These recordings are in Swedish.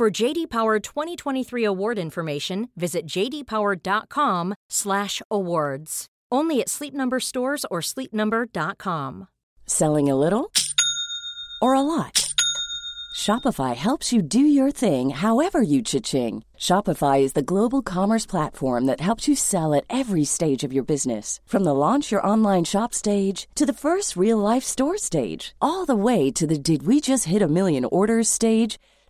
For JD Power 2023 award information, visit jdpower.com/awards. Only at Sleep Number stores or sleepnumber.com. Selling a little or a lot? Shopify helps you do your thing however you cha-ching. Shopify is the global commerce platform that helps you sell at every stage of your business. From the launch your online shop stage to the first real life store stage, all the way to the did we just hit a million orders stage.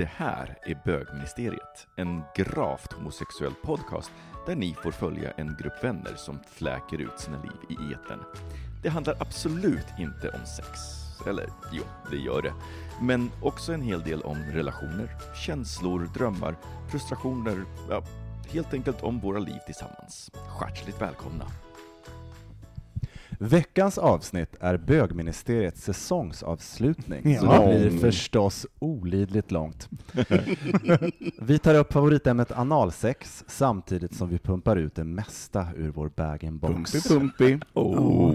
Det här är Bögministeriet, en gravt homosexuell podcast där ni får följa en grupp vänner som fläker ut sina liv i etern. Det handlar absolut inte om sex. Eller jo, det gör det. Men också en hel del om relationer, känslor, drömmar, frustrationer, ja, helt enkelt om våra liv tillsammans. Hjärtligt välkomna! Veckans avsnitt är bögministeriets säsongsavslutning, så Ja. det blir förstås olidligt långt. vi tar upp favoritämnet analsex samtidigt som vi pumpar ut det mesta ur vår bag-in-box. Pumpy, pumpy. Oh.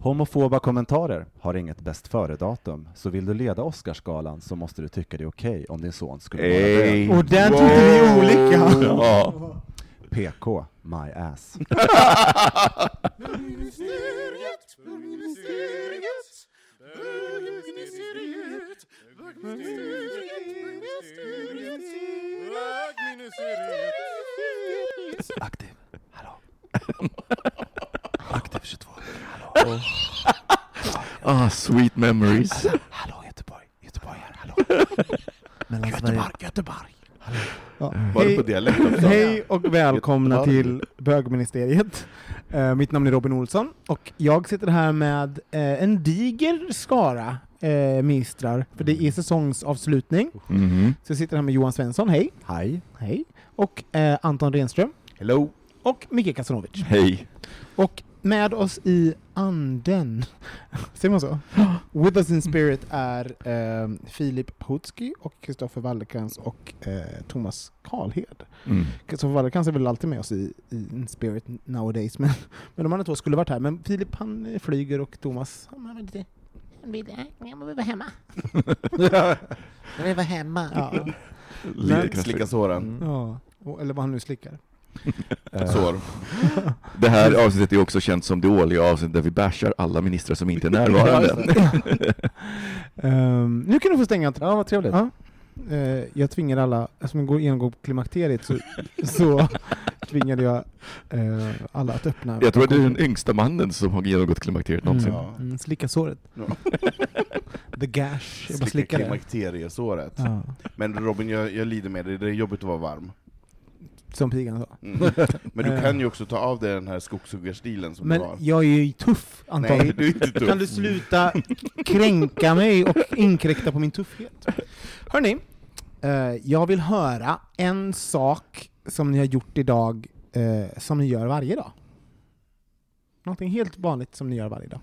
Homofoba kommentarer har inget bäst före-datum, så vill du leda Oscarsgalan så måste du tycka det är okej om din son skulle vara Hey. bög. Och där tyckte vi olika. Ja. PK, my ass. Aktiv. Hallå. Aktiv 22. Hallå. Ah, sweet memories. Hallå Göteborg. Göteborg här. Hallå. Mellansverige. Göteborg. Ja. Var det Hej, på dialekt också? hej och välkomna till bögministeriet. Eh, mitt namn är Robin Olsson och jag sitter här med eh, en diger skara eh, ministrar, för det är säsongsavslutning. Mhm. Så jag sitter här med Johan Svensson, hej. Hej. Hej. Och eh, Anton Renström. Hello. Och Micke Kasanovic. Hej. Och med oss i anden, säger man så? With us in spirit är eh, Filip Hutski och Kristoffer Wallercrantz och eh, Thomas Karlhed. Mm. Kristoffer Wallercrantz är väl alltid med oss i, i in spirit nowadays, men, men de andra två skulle varit här. Men Filip han eh, flyger och Thomas, han vill inte... Han vill, jag vill vara hemma. jag vill vara hemma. Ja. Slicka såren. ja. Och- Eller vad han nu slickar. Sår. Det här avsnittet är också känt som det årliga avsnittet där vi bashar alla ministrar som inte är närvarande. Ehm, nu kan du få stänga. Ja, vad trevligt. Ja. Eh, jag tvingar alla, eftersom jag går igenom klimakteriet så, så tvingade jag eh, alla att öppna. Jag tror att du är den yngsta mannen som har genomgått klimakteriet någonsin. Mm. Ja. Mm, slicka såret. Ja. The gash. Jag bara Slicka slickar det. klimakteriesåret. Ja, Men Robin, jag, jag lider med dig, det är jobbigt att vara varm. Som pigan sa. Mm. Men du kan ju också ta av dig den här skogshuggarstilen som Men du har. jag är ju tuff, Anton. Nej, du är inte tuff. Kan du sluta kränka mig och inkräkta på min tuffhet? Hörni, eh, jag vill höra en sak som ni har gjort idag eh, som ni gör varje dag. Någonting helt vanligt som ni gör varje dag.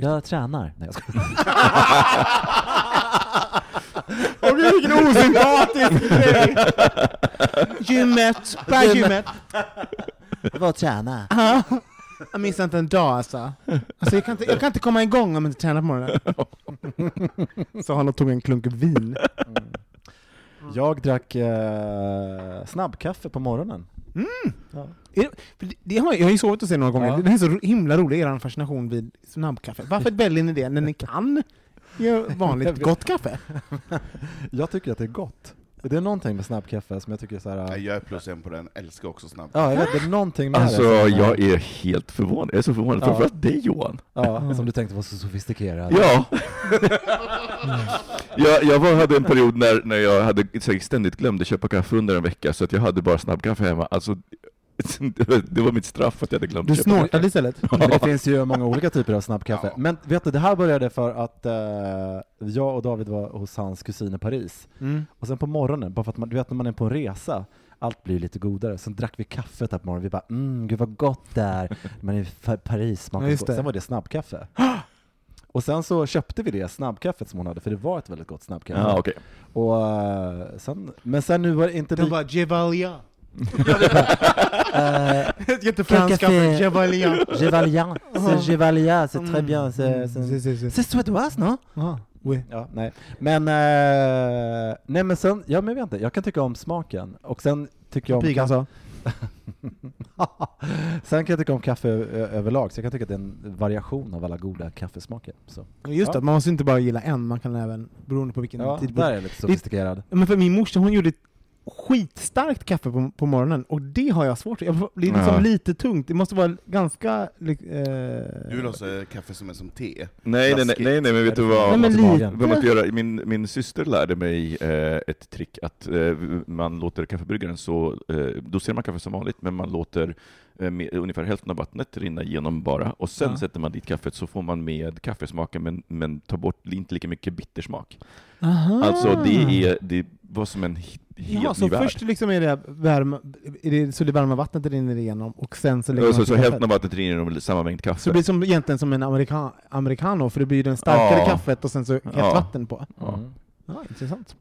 Jag tränar. Nej, jag. Åh gud vilken osympatisk grej! Gymmet, bara gymmet. Jag var träna. Ja. Jag missar inte en dag alltså. alltså jag, kan inte, jag kan inte komma igång om jag inte tränar på morgonen. Så han och tog en klunk vin. Jag drack eh, snabbkaffe på morgonen. Det, för det, det har, jag har ju sovit och sett några gånger, Ja. det är så himla rolig er fascination vid snabbkaffe. Varför väljer ni det när ni kan göra vanligt gott kaffe? Jag tycker att det är gott. Det är någonting med snabbkaffe som jag tycker är så här. Jag är plus en på den, älskar också snabb. Ja, jag vet, det är någonting med Alltså, det. som- jag är helt förvånad. Jag är så förvånad, Ja. framförallt dig Johan. Ja, som du tänkte var så sofistikerad. Ja! jag, jag var, hade en period när, när jag hade här, ständigt glömde köpa kaffe under en vecka, så att jag hade bara snabbkaffe hemma. Alltså, det var- det var mitt straff att jag hade glömt Du snortade istället? Men det finns ju många olika typer av snabbkaffe. Ja. Men vet du, det här började för att eh, jag och David var hos hans kusin i Paris. Mm. Och sen på morgonen, bara för att man, du vet när man är på en resa, allt blir lite godare. Sen drack vi kaffet här på morgonen, vi bara mm, gud vad gott det är. Man är i Paris, smakar Ja, det. Sen var det snabbkaffe. Och sen så köpte vi det snabbkaffet som hon hade, för det var ett väldigt gott snabbkaffe. Ja, okej. Och eh, sen, men sen nu var det inte De lika... bara Gevalia. Kaffe, Gevalia. Gevalia, c'est Gevalia, c'est très bien. C'est, Mm, c'est, c'est- c'est suédoise, non? Ah, oui. Ja, nej. Men, eh, nej men sen, ja men jag vet inte, jag kan tycka om smaken. Och sen tycker jag om Pigan sa. Sen kan jag tycka om kaffe ö- överlag, så jag kan tycka att det är en variation av alla goda kaffesmaker. Så. Just det, man måste inte bara gilla en, man kan även, beroende på vilken Ja, tidpunkt. där är jag lite sofistikerad. Men för min morsa, hon gjorde skitstarkt kaffe på, på morgonen, och det har jag svårt för. Jag Det är liksom Ja. lite tungt, det måste vara ganska... Eh, Du vill ha så kaffe som är som te? Nej, nej, nej, nej, nej, men vet du Nej, vad? men Till lite. Vad man ska göra? Min, min syster lärde mig eh, ett trick att eh, man låter kaffebryggaren så, eh, doserar man kaffe som vanligt, men man låter med, ungefär hälften av vattnet rinna igenom bara, och sen Ja. sätter man dit kaffet så får man med kaffesmaken, men, men tar bort inte lika mycket bittersmak. Aha. Alltså det är, det var som en he- helt Ja, så ny värld. först liksom är det, värma, är det så det varma vattnet rinner igenom, och sen så lägger Och så, så hälften av vattnet rinner igenom samma mängd kaffe. Så det blir som, egentligen som en amerika, americano, för det blir den starkare Ja. kaffet och sen så hett Ja. vatten på. Ja. Ja, intressant.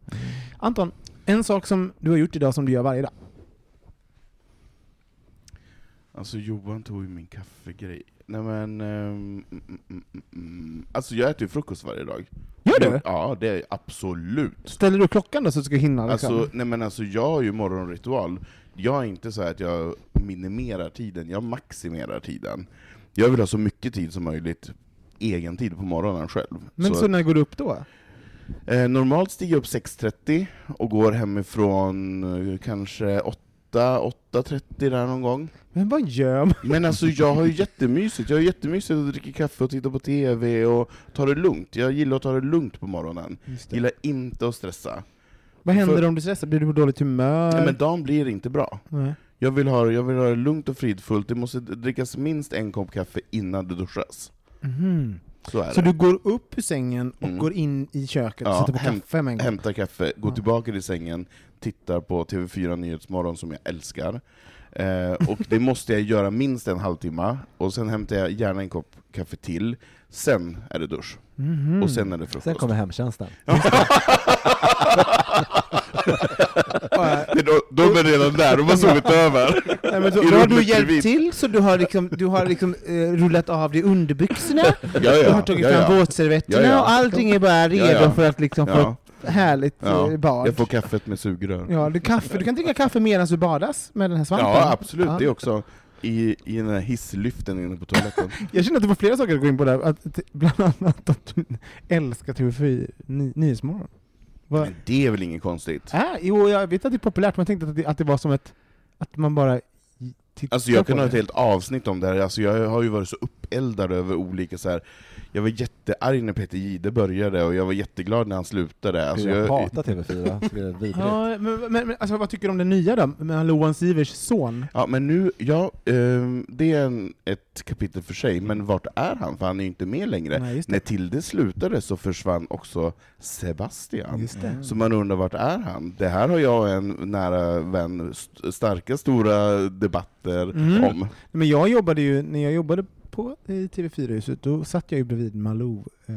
Anton, en sak som du har gjort idag som du gör varje dag. Alltså Johan tog ju min kaffegrej. Nej men... ehm, mm, mm. Alltså jag äter ju frukost varje dag. Gör du? Ja, det är absolut. Ställer du klockan då så att du ska hinna? Liksom? Alltså, nej men alltså jag har ju morgonritual. Jag är inte så här att jag minimerar tiden, jag maximerar tiden. Jag vill ha så mycket tid som möjligt, egen tid på morgonen själv. Men så, när går du upp då? eh, normalt stiger jag upp 6.30 och går hemifrån eh, kanske 8, 8.30 där någon gång. Men vad gör man? Men alltså jag har ju jättemysigt, jag har jättemysigt att dricka kaffe och titta på TV och ta det lugnt. Jag gillar att ta det lugnt på morgonen. Gillar inte att stressa. Vad händer för- om du stressar? Blir du på dåligt humör? Nej, men dagen blir inte bra. Nej. Jag vill, ha, jag vill ha det lugnt och fridfullt, det måste drickas minst en kopp kaffe innan det duschas. Mhm. Så Så du går upp ur sängen och Mm. går in i köket och Ja, sätter på häm- kaffe med en gång? Hämtar kaffe, går Ja. tillbaka till sängen, tittar på TV4 Nyhetsmorgon som jag älskar. Eh, och det måste jag göra minst en halvtimme, och sen hämtar jag gärna en kopp kaffe till. Sen är det dusch, Mhm. och sen är det frukost. Sen kommer hemtjänsten. Det är då, de är redan där, de har sovit över. Nej, men då, då har du hjälpt till, så du har liksom, du har liksom eh, rullat av dig underbyxorna, Ja, du har ja, tagit ja, fram ja. våtservetterna, Ja, ja. och allting är bara redo Ja, ja. för att liksom få Ja, härligt ja. eh, bad. Jag får kaffet med sugrör. Ja, du, kaffe, du kan dricka kaffe medan du badas med den här svampen. Ja, absolut. Ja. Det är också i, i den här hisslyften inne på toaletten. Jag känner att det var flera saker att gå in på där, att, bland annat att du älskar TV4 ny, Nyhetsmorgon. Men det är väl inget konstigt? Äh, jo, jag vet att det är populärt, men jag tänkte att det, att det var som ett... Att man bara tittar Alltså jag på kan ha det. ett helt avsnitt om det här, alltså jag har ju varit så uppeldad över olika så här. Jag var jättearg när Peter Jihde började, och jag var jätteglad när han slutade. Alltså jag, jag, hatar TV4, tycker det är vidrigt. Ja, men, men, men alltså, vad tycker du om det nya då, med Loan Sivers son? Ja, men nu, ja, ehm, det är en, ett kapitel för sig, men vart är han? För han är ju inte med längre. Nej, just När det. Tilde slutade så försvann också Sebastian. Just det. Så man undrar vart är han? Det här har jag och en nära vän st- starka, stora debatter Mm. om. Men jag jobbade ju, när jag jobbade på i TV4-huset, då satt jag ju bredvid Malou, eh,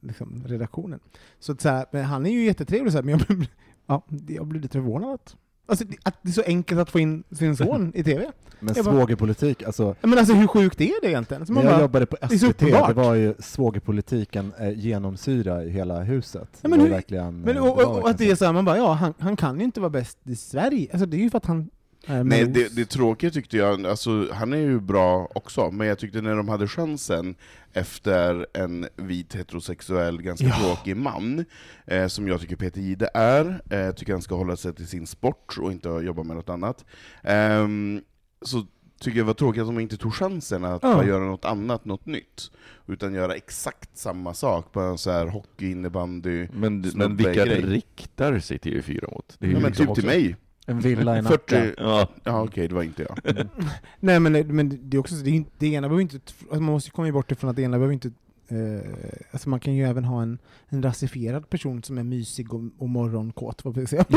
liksom, redaktionen. Så, att, så här, men han är ju jättetrevlig, så här, men jag blev, ja, jag blev lite förvånad. att- Alltså, det- att det är så enkelt att få in sin son i TV. Men Jag bara- svågerpolitik, alltså Men alltså hur sjukt är det egentligen? Så man när jag bara, jobbade på SVT, det uppenbart. var ju svågerpolitiken eh, genomsyra i hela huset. Ja, men det hur- men, eh, och, det och, och att det är så här, man bara, ja, han, han kan ju inte vara bäst i Sverige. Alltså det är ju för att han Eh, Nej, det, det tråkiga tyckte jag, alltså, han är ju bra också, men jag tyckte när de hade chansen efter en vit heterosexuell, ganska Ja. tråkig man, eh, som jag tycker Peter Jihde är, eh, tycker han ska hålla sig till sin sport och inte jobba med något annat, ehm, så tycker jag det var tråkigt att de inte tog chansen att Ja. göra något annat, något nytt, utan göra exakt samma sak, bara så här hockey, innebandy, Men, men vilka grej. riktar sig TV4 mot? Det är ju ja, men liksom typ till också- mig. En villa i 40, Nacka. Ja, ja okej, det var inte jag. Nej men, men det är också så, det, är inte, det ena behöver inte, alltså man måste ju komma bort ifrån att det ena behöver inte eh, alltså man kan ju även ha en, en rasifierad person som är mysig och, och morgonkåt, vad vill jag säga?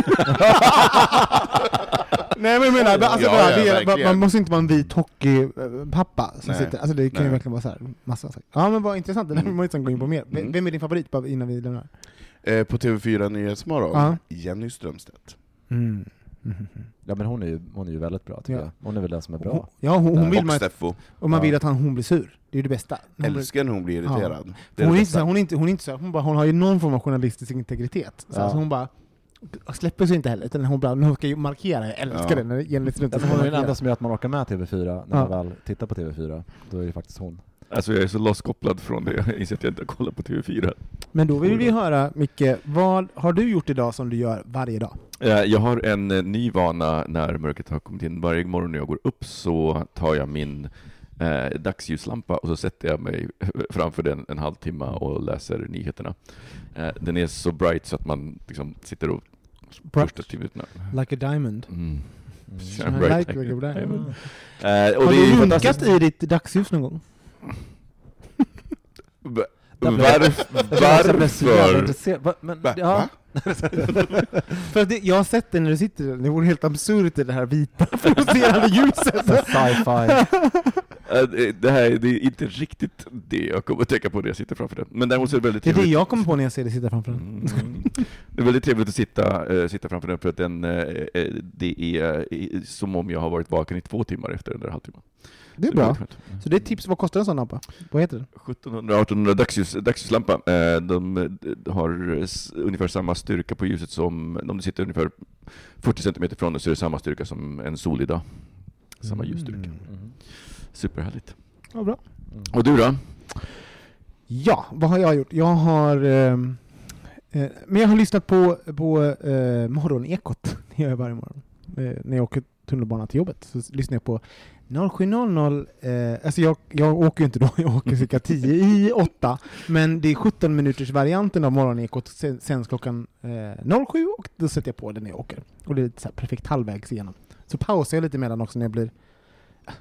Nej men jag menar, alltså, Ja, ja, det är, man, verkligen. man måste inte vara en vit hockeypappa som Nej. sitter, alltså det kan ju Nej. verkligen vara så här, massa saker. Ja men vad intressant, det där Mm. vill man ju sen gå in på mer. V- Mm. Vem är din favorit bara innan vi lämnar? Eh, på TV4 Nyhetsmorgon, Ja. Jenny Strömstedt. Mm. Mhm. Ja men hon är ju, hon är ju väldigt bra tycker Ja. jag. Hon är väl den som är Hon, bra. ja, hon, hon vill och man, Steffo. och man Ja. vill att han, hon blir sur. Det är ju det bästa. Hon Älskar när hon blir irriterad. Hon är inte så, här- hon, är inte, hon är inte så, här- hon, bara, hon har ju någon form av journalistisk integritet. Så, Ja. så hon bara släpper sig inte heller, utan hon, bara, hon ska ju markera, jag älskar Ja. det när Jenny men hon är den enda som gör att man orkar med TV4 när Ja. man väl tittar på TV4. Då är det faktiskt hon. Alltså jag är så losskopplad från det, jag inser att jag inte kollar på TV4. Men då vill vi höra, Micke, vad har du gjort idag som du gör varje dag? Eh, Jag har en eh, ny vana när mörkret har kommit in. Varje morgon när jag går upp så tar jag min eh, dagsljuslampa och så sätter jag mig framför den en halvtimme och läser nyheterna. Eh, den är så bright så att man liksom sitter och första tio minuterna. Like a diamond. Mm. Mm. Like like a diamond. Jajamän. Eh, och Har du runkat i ditt dagsljus någon gång? Va- Där blev- Varför? Va? Men, Va? ja. För att det, jag har sett det när du sitter där, det vore helt absurt i det här vita fluorescerande ljuset. Sci-fi. Det- Det här det är inte riktigt det jag kommer att tänka på när jag sitter framför den. Men däremot så är det väldigt Det är det jag kommer på när jag ser dig sitta framför den. Mm. Det är väldigt trevligt att sitta, eh, sitta framför den för att den, eh, det är eh, som om jag har varit vaken i två timmar efter den där halvtimmen. Det är Så bra. väldigt skönt. Så det är tips, vad kostar en sån lampa? Vad heter den? 1700-1800 dagsljus, dagsljuslampa. Eh, De eh, har ungefär samma styrka på ljuset som, om du sitter ungefär 40 cm ifrån den så är det samma styrka som en solig dag. Samma ljusstyrka. Mm. Superhärligt. Ja, bra. Mm. Och du då? Ja, vad har jag gjort? Jag har... ehm, eh, men jag har lyssnat på, på eh, Morgonekot, det gör jag varje morgon. Eh, när jag åker tunnelbana till jobbet så lyssnar jag på 07.00, eh, alltså jag, jag åker ju inte då, jag åker cirka 10 i 8, men det är 17 minuters varianten av Morgonekot sen- sen klockan eh, 07 och då sätter jag på den när jag åker. Och det är lite så här perfekt halvvägs igenom. Så pausar jag lite emellan också när jag blir... Ah,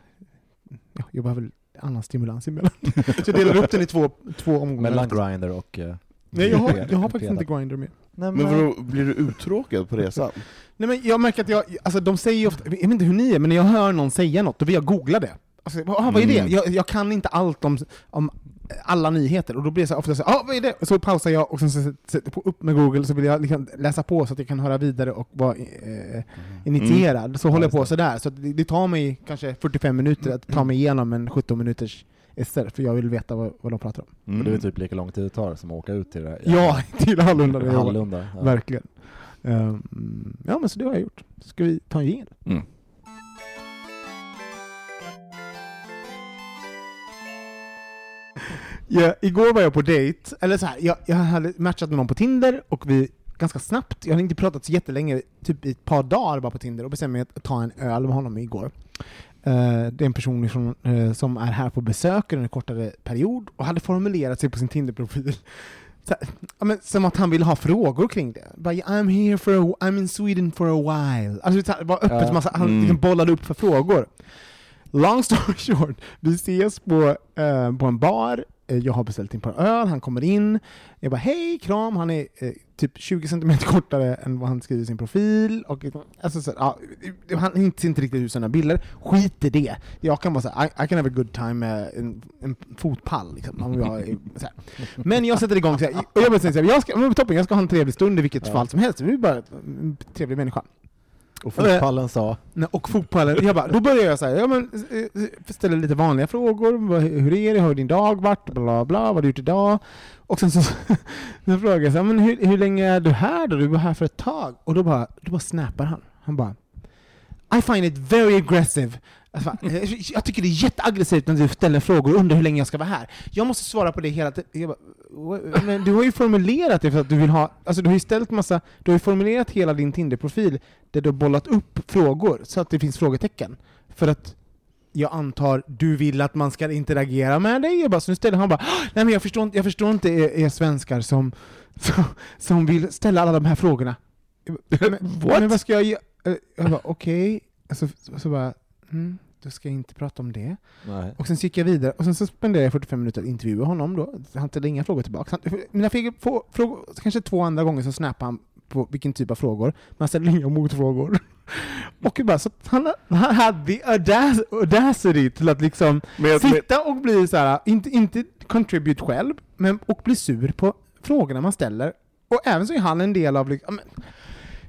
ja, jag behöver annan stimulans emellan. Så jag delar upp den i två, två omgångar. Mellan grinder och... eh, Nej, jag har, jag har faktiskt inte Grindr med. Nej, Men vadå, blir du uttråkad på resan? Nej, men jag märker att jag, alltså de säger ju ofta, jag vet inte hur ni är, men när jag hör någon säga något, då vill jag googla det. Alltså, ah, vad är det? Mm. Jag, jag kan inte allt om, om alla nyheter, och då blir det så här, ofta så här, ah, vad är det? Så pausar jag och sen så sätter jag på upp med Google, så vill jag liksom läsa på så att jag kan höra vidare och vara eh, initierad. Så håller jag på sådär, så det tar mig kanske 45 minuter att ta mig igenom en 17 minuters essä, för jag vill veta vad, vad de pratar om. Och det är typ lika lång tid det tar som att åka ut till det Ja, till Hallunda. Hallunda. Ja. Verkligen. Ehm, ja, men så det har jag gjort. Ska vi ta en jingel? Mm. Ja, igår var jag på dejt, eller så här, jag, jag hade matchat med någon på Tinder och vi ganska snabbt, jag hade inte pratat så jättelänge, typ i ett par dagar bara på Tinder och bestämde mig att ta en öl med honom igår. Eh, det är en person från, eh, som är här på besök under en kortare period och hade formulerat sig på sin Tinder-profil så ja, men, som att han ville ha frågor kring det. Bara, I'm here for a, I'm in Sweden for a while. Alltså, så här, var öppet, Ja. massa, han Mm. liksom bollade upp för frågor. Long story short, vi ses på, eh, på en bar, jag har beställt in på öl, han kommer in, jag bara hej, kram, han är eh, typ 20 cm kortare än vad han skriver i sin profil, och alltså, så, ja, han ser inte riktigt ut sådana bilder, skit i det. Jag kan bara säga, I, I can have a good time med en, en fotpall, liksom, om jag. Men jag sätter igång, så här, och jag så här, jag ska, toppen, jag ska ha en trevlig stund i vilket Ja. fall som helst, vi är bara en trevlig människa. Och fotpallen sa... Nej, Och fotbollen, jag bara, då började jag säga, ja, men, eh, eh, ställa lite vanliga frågor, hur är det, hur har din dag varit, bla bla, vad har du gjort idag? Och sen så, så frågade jag så här, men hur, hur länge är du här då? Du var här för ett tag. Och då bara, då bara snappar han. Han bara, I find it very aggressive. Alltså, jag tycker det är jätteaggressivt när du ställer frågor och undrar hur länge jag ska vara här. Jag måste svara på det hela tiden. Men du har ju formulerat det för att du vill ha, alltså du har ju ställt massa, du har ju formulerat hela din Tinder-profil där du har bollat upp frågor så att det finns frågetecken. För att jag antar du vill att man ska interagera med dig? Jag bara, så nu ställer han bara Nej men jag förstår inte, jag förstår inte er, er svenskar som, som, som vill ställa alla de här frågorna. Men, men vad ska jag göra? Jag bara okej, så, så, så bara mm, då ska jag inte prata om det. Nej. Och sen gick jag vidare, och sen så spenderade jag 45 minuter att intervjua honom då. Han ställde inga frågor tillbaka. Han, fick få, frågor, kanske två andra gånger så snappade han på vilken typ av frågor, men han ställde inga motfrågor. Och bara, så han, han hade audacity till att liksom Men sitta och bli så här, inte, inte contribute själv, men och bli sur på frågorna man ställer. Och även så är han en del av liksom,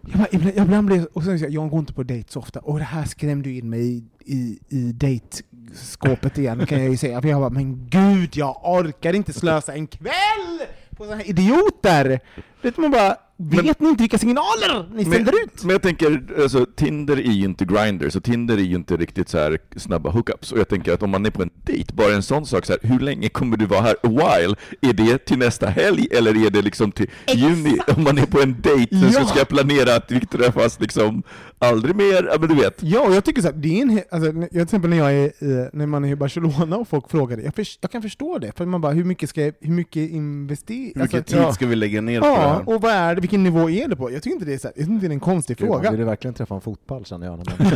jag, bara, ibland, ibland blir och sen, jag, jag går inte på dejt så ofta, och det här skrämde ju in mig i, i, i dejtskåpet igen kan jag ju säga. För jag bara, men gud, jag orkar inte slösa en kväll på sådana här idioter! Vet man bara, vet ni inte vilka signaler ni Men, sänder ut? men jag tänker, alltså, Tinder är ju inte Grindr, så Tinder är ju inte riktigt så här snabba hookups. Och jag tänker att om man är på en dejt, bara en sån sak så här, hur länge kommer du vara här? A while? Är det till nästa helg, eller är det liksom till juni? Om man är på en dejt, så Ja. ska jag planera att vi träffas liksom aldrig mer, ja men du vet. Ja, och jag tycker så här, det är en, alltså, jag, till exempel när jag är i, när man är i Barcelona och folk frågar det, jag, förs- jag kan förstå det, för man bara, hur mycket ska jag, hur mycket investera? hur mycket tid ja. ska vi lägga ner på det Ja, och vad är det, vilken nivå är det på? Jag tycker inte det är, så här, jag tycker inte det är en konstig Gud, man fråga. vill ju verkligen träffa en fotboll känner jag. När man, man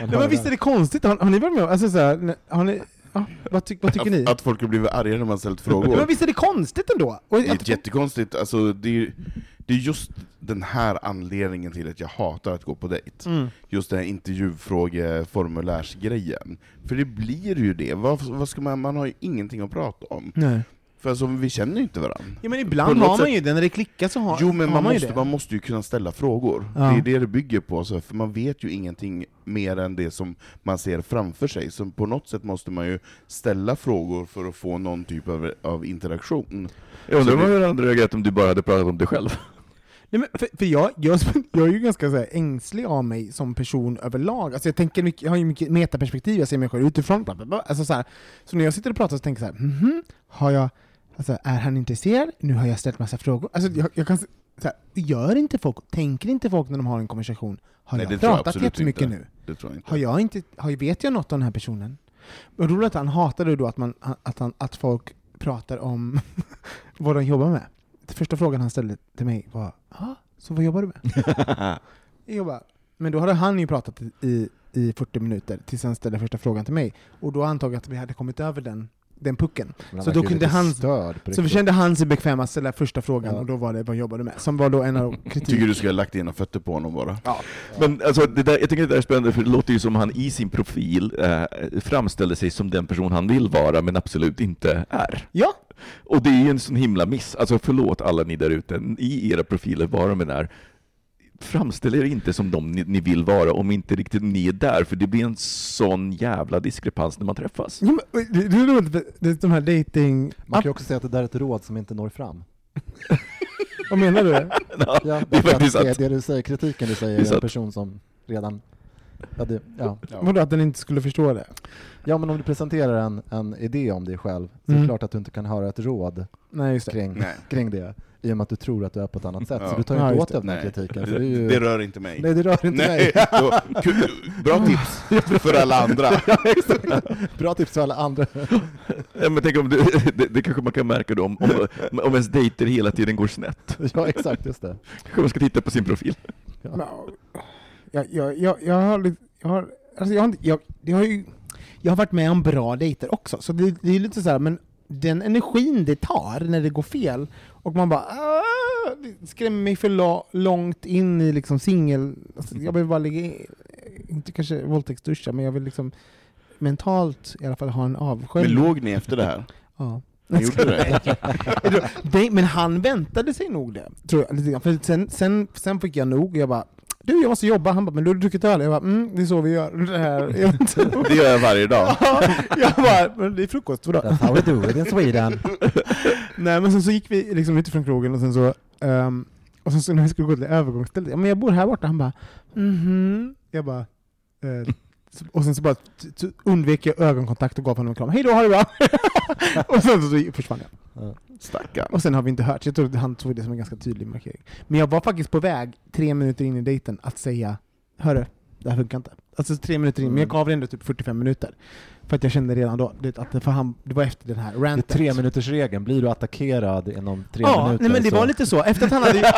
Nej, men visst är det konstigt? Har, har ni varit med om- alltså, så här, har ni, ja, vad, ty, vad tycker ni? Att, att folk har blivit arga när man ställt frågor. men visst är det konstigt ändå? Och Det är att, jättekonstigt, alltså, det, är, det är just den här anledningen till att jag hatar att gå på dejt. mm. Just den här intervjufrågeformulärsgrejen. För det blir ju det, vad, vad ska man, man har ju ingenting att prata om. Nej. För alltså, vi känner ju inte varandra. Ja men ibland har man sätt- ju det, när det klickar så har, Jo men har man man ju måste, det. man måste ju kunna ställa frågor. Ja. Det är det det bygger på, så, för man vet ju ingenting mer än det som man ser framför sig. Så på något sätt måste man ju ställa frågor för att få någon typ av, av interaktion. Jag undrar det- hur du hade reagerat om du bara hade pratat om dig själv. Nej, men för, för jag, jag, jag är ju ganska så här ängslig av mig som person överlag. Alltså jag, tänker mycket, jag har ju mycket metaperspektiv, jag ser mig själv utifrån. Bla bla bla. Alltså så, här, så när jag sitter och pratar så tänker jag så här, mhm, har jag, alltså, är han intresserad? Nu har jag ställt massa frågor. Alltså jag, jag kan, här, gör inte folk, tänker inte folk när de har en konversation, har Nej, jag pratat jättemycket inte. nu? Det tror jag inte. Har jag inte, har, vet jag något om den här personen? Men roligt att han hatade då att, man, att, han, att folk pratar om vad de jobbar med. Första frågan han ställde till mig var ah, så vad jobbar du med? jag bara, men då hade han ju pratat i, i 40 minuter tills han ställde första frågan till mig. Och då antog jag att vi hade kommit över den, den pucken. Så då kunde han- Så kände han sig bekväm att ställa första frågan Ja. och då var det vad jobbar du med? Som var då en av kritik. Tycker du skulle ha lagt dina fötter på honom bara? Men alltså, det där, jag tycker det där är spännande, för det låter ju som han i sin profil eh, framställer sig som den person han vill vara, men absolut inte är. Ja, Och det är ju en sån himla miss. Alltså förlåt alla ni där ute, i era profiler, vad de än är, framställ er inte som de ni, ni vill vara om inte riktigt ni är där, för det blir en sån jävla diskrepans när man träffas. Ja, men, det, det är roligt, det är de här dating... Man kan ju också säga att det där är ett råd som inte når fram. Vad menar du? Ja, det är därför att faktiskt det, det du säger, kritiken du säger Det är är en person som redan... Ja, det, ja. Vadå, att den inte skulle förstå det? ja, men om du presenterar en, en idé om dig själv så är Mm. det klart att du inte kan höra ett råd Nej, just det. kring, Nej. kring det i och med att du tror att du är på ett annat sätt. Ja. Så du tar ju Ja, inte åt dig av den här kritiken. Det, ju, det rör inte mig. nej, det rör inte Nej, mig. bra tips för alla andra. ja, exakt. Bra tips för alla andra. Ja, men tänk om du, det, det kanske man kan märka då, om, om, om ens dejter hela tiden går snett. ja, exakt, just det. Kanske man ska titta på sin profil. Men, Jag, jag, jag, jag har lite... Jag har, alltså jag, har, inte- jag, det har ju, jag har varit med om bra dejter också, så det, det är lite så här, men den energin det tar när det går fel, och man bara "Ah", det skrämmer mig för långt in i liksom singel... Alltså jag vill bara ligga i, inte kanske våldtäktsduscha, men jag vill liksom mentalt i alla fall ha en Men avsköljning. låg ni efter det här? Ja. Det? men han väntade sig nog det, tror jag. För sen, sen, sen fick jag nog, jag bara du jag måste jobba, han bara men du har druckit öl? Jag bara mm, det är så vi gör. Det, här. Jag, vet inte. Det gör jag varje dag. jag bara, men det är frukost, vadå? That's how we do it in Sweden. Nej men sen så gick vi liksom ut från krogen och sen så, ehm, och sen så när vi skulle gå till övergångsstället, ja men jag bor här borta, han bara mhm. Jag bara... Eh, så- och sen så bara undvek jag ögonkontakt och gav honom en kram. Hej då, ha det bra! och sen så försvann jag. Stackarn. Och sen har vi inte hört. Jag tror att han tog det som en ganska tydlig markering. Men jag var faktiskt på väg, tre minuter in i dejten, att säga Hörru, det här funkar inte. Alltså tre minuter in, men jag gav det ändå typ 45 minuter. För att jag kände redan då, det, att det, för han, det var efter den här Det är ranten. tre minuters regeln. Blir du attackerad inom tre ja, minuter nej men det så... var lite så. Efter att han hade...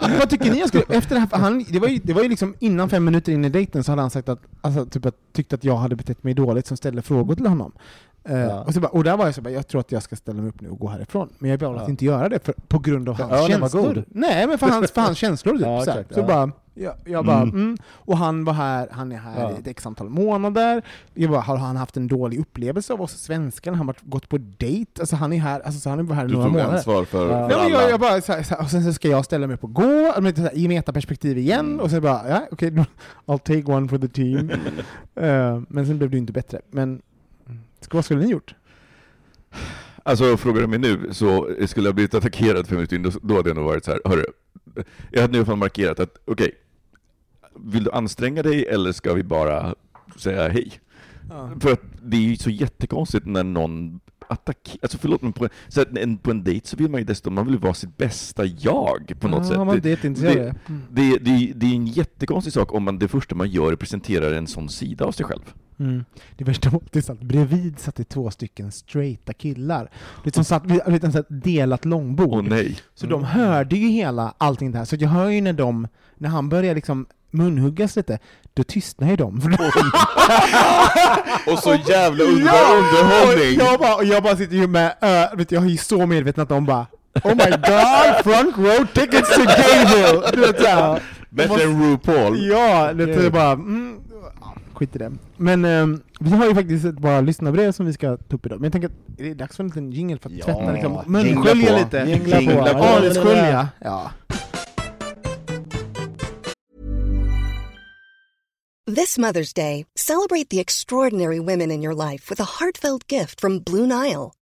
Men, vad tycker ni jag skulle... Efter det, här, han, det, var ju, det var ju liksom innan fem minuter in i dejten så hade han sagt att, alltså, typ att, tyckte att jag hade betett mig dåligt som ställde frågor till honom. Eh, Ja. och, så bara, och där var jag så bara, jag tror att jag ska ställa mig upp nu och gå härifrån. Men jag valde att Ja. inte göra det för, på grund av För hans känslor. Nej, men för hans, för hans känslor typ. Ja, så exakt, så ja. bara, jag, jag bara, Mm. mm. Och han var här, han är här Ja. i ett x antal månader. Jag bara, har han haft en dålig upplevelse av oss svenskar? Han har varit- gått på dejt? Alltså han är här, alltså, så han är bara här i Du några tog månader. ansvar för, Ja. för alla. jag, jag bara, så här, så här, och sen så ska jag ställa mig upp och gå, men så här, i metaperspektiv igen, Mm. och så bara, ja, okej, då- I'll take one for the team. Eh, men sen blev det ju inte bättre. Men vad skulle ni gjort? Alltså frågar du mig nu så skulle jag blivit attackerad fem minuter in, då- då hade jag nog varit så här, hörru, jag hade nu fall markerat att okej, vill du anstränga dig eller ska vi bara säga hej? För att det är ju så jättekonstigt när någon attackerar, alltså förlåt men på, så att en, på en dejt så vill man ju dessutom, man vill vara sitt bästa jag på något ja, sätt. Man Det- det, det, intresserad. det- Mm. det, det, det är en jättekonstig sak om man det första man gör är presenterar en sån sida av sig själv. Mm. Det värsta var att bredvid satt det två stycken straighta killar. Det som satt vid ett delat långbord. Åh nej. Så de hörde ju hela allting det här. Så jag hör ju när de, när han börjar liksom munhuggas lite, då tystnar ju de. Och så jävla underbar Ja! underhållning! Och jag, bara, och jag bara sitter ju med, uh, vet jag är ju så medveten att de bara Oh my god, front row tickets to Gayville! Bättre än RuPaul. Ja, det är bara, mm, skit i det. Men ehm, vi har ju faktiskt ett bara lyssnarbrev som vi ska ta upp idag. Men jag tänker att är det dags för en liten jingle för att Ja, tvätta liksom, munskölja lite. Jingla på. Jingla på. Anusskölja. Ja. This Mother's Day, celebrate the extraordinary women in your life with a heartfelt gift from Blue Nile.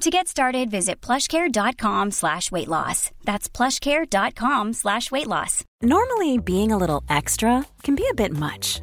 To get started, visit plushcare.com slash weight loss. That's plushcare.com slash weight loss. Normally, being a little extra can be a bit much,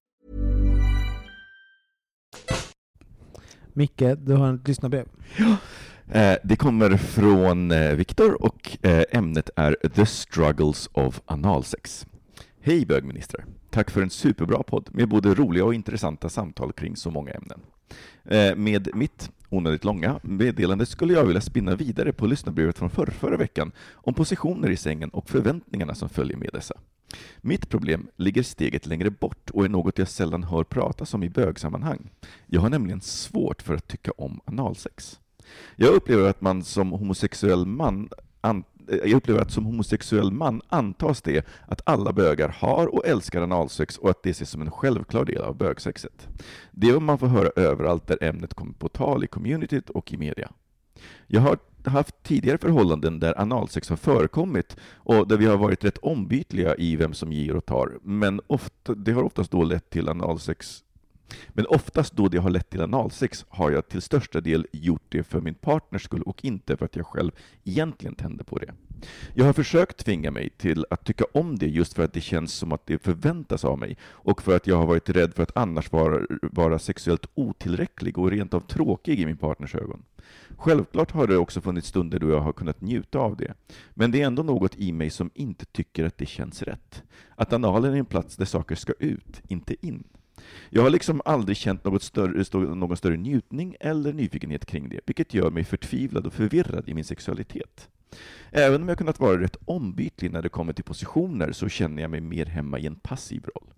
Micke, du har ett lyssnarbrev. Ja. Eh, det kommer från eh, Viktor och eh, ämnet är The Struggles of Analsex. Hej bögministrar! Tack för en superbra podd med både roliga och intressanta samtal kring så många ämnen. Med mitt onödigt långa meddelande skulle jag vilja spinna vidare på lyssnarbrevet från förr, förra veckan om positioner i sängen och förväntningarna som följer med dessa. Mitt problem ligger steget längre bort och är något jag sällan hör pratas om i bögsammanhang. Jag har nämligen svårt för att tycka om analsex. Jag upplever att man som homosexuell man an, Eh, jag upplever att som homosexuell man antas det att alla bögar har och älskar analsex och att det ses som en självklar del av bögsexet. Det är vad man får höra överallt där ämnet kommer på tal i communityt och i media. Jag har haft tidigare förhållanden där analsex har förekommit och där vi har varit rätt ombytliga i vem som ger och tar, men ofta, det har oftast då lett till analsex men oftast då det har lett till analsex har jag till största del gjort det för min partners skull och inte för att jag själv egentligen tänder på det. Jag har försökt tvinga mig till att tycka om det just för att det känns som att det förväntas av mig och för att jag har varit rädd för att annars vara, vara sexuellt otillräcklig och rent av tråkig i min partners ögon. Självklart har det också funnits stunder då jag har kunnat njuta av det. Men det är ändå något i mig som inte tycker att det känns rätt. Att analen är en plats där saker ska ut, inte in. Jag har liksom aldrig känt något större, någon större njutning eller nyfikenhet kring det, vilket gör mig förtvivlad och förvirrad i min sexualitet. Även om jag kunnat vara rätt ombytlig när det kommer till positioner så känner jag mig mer hemma i en passiv roll.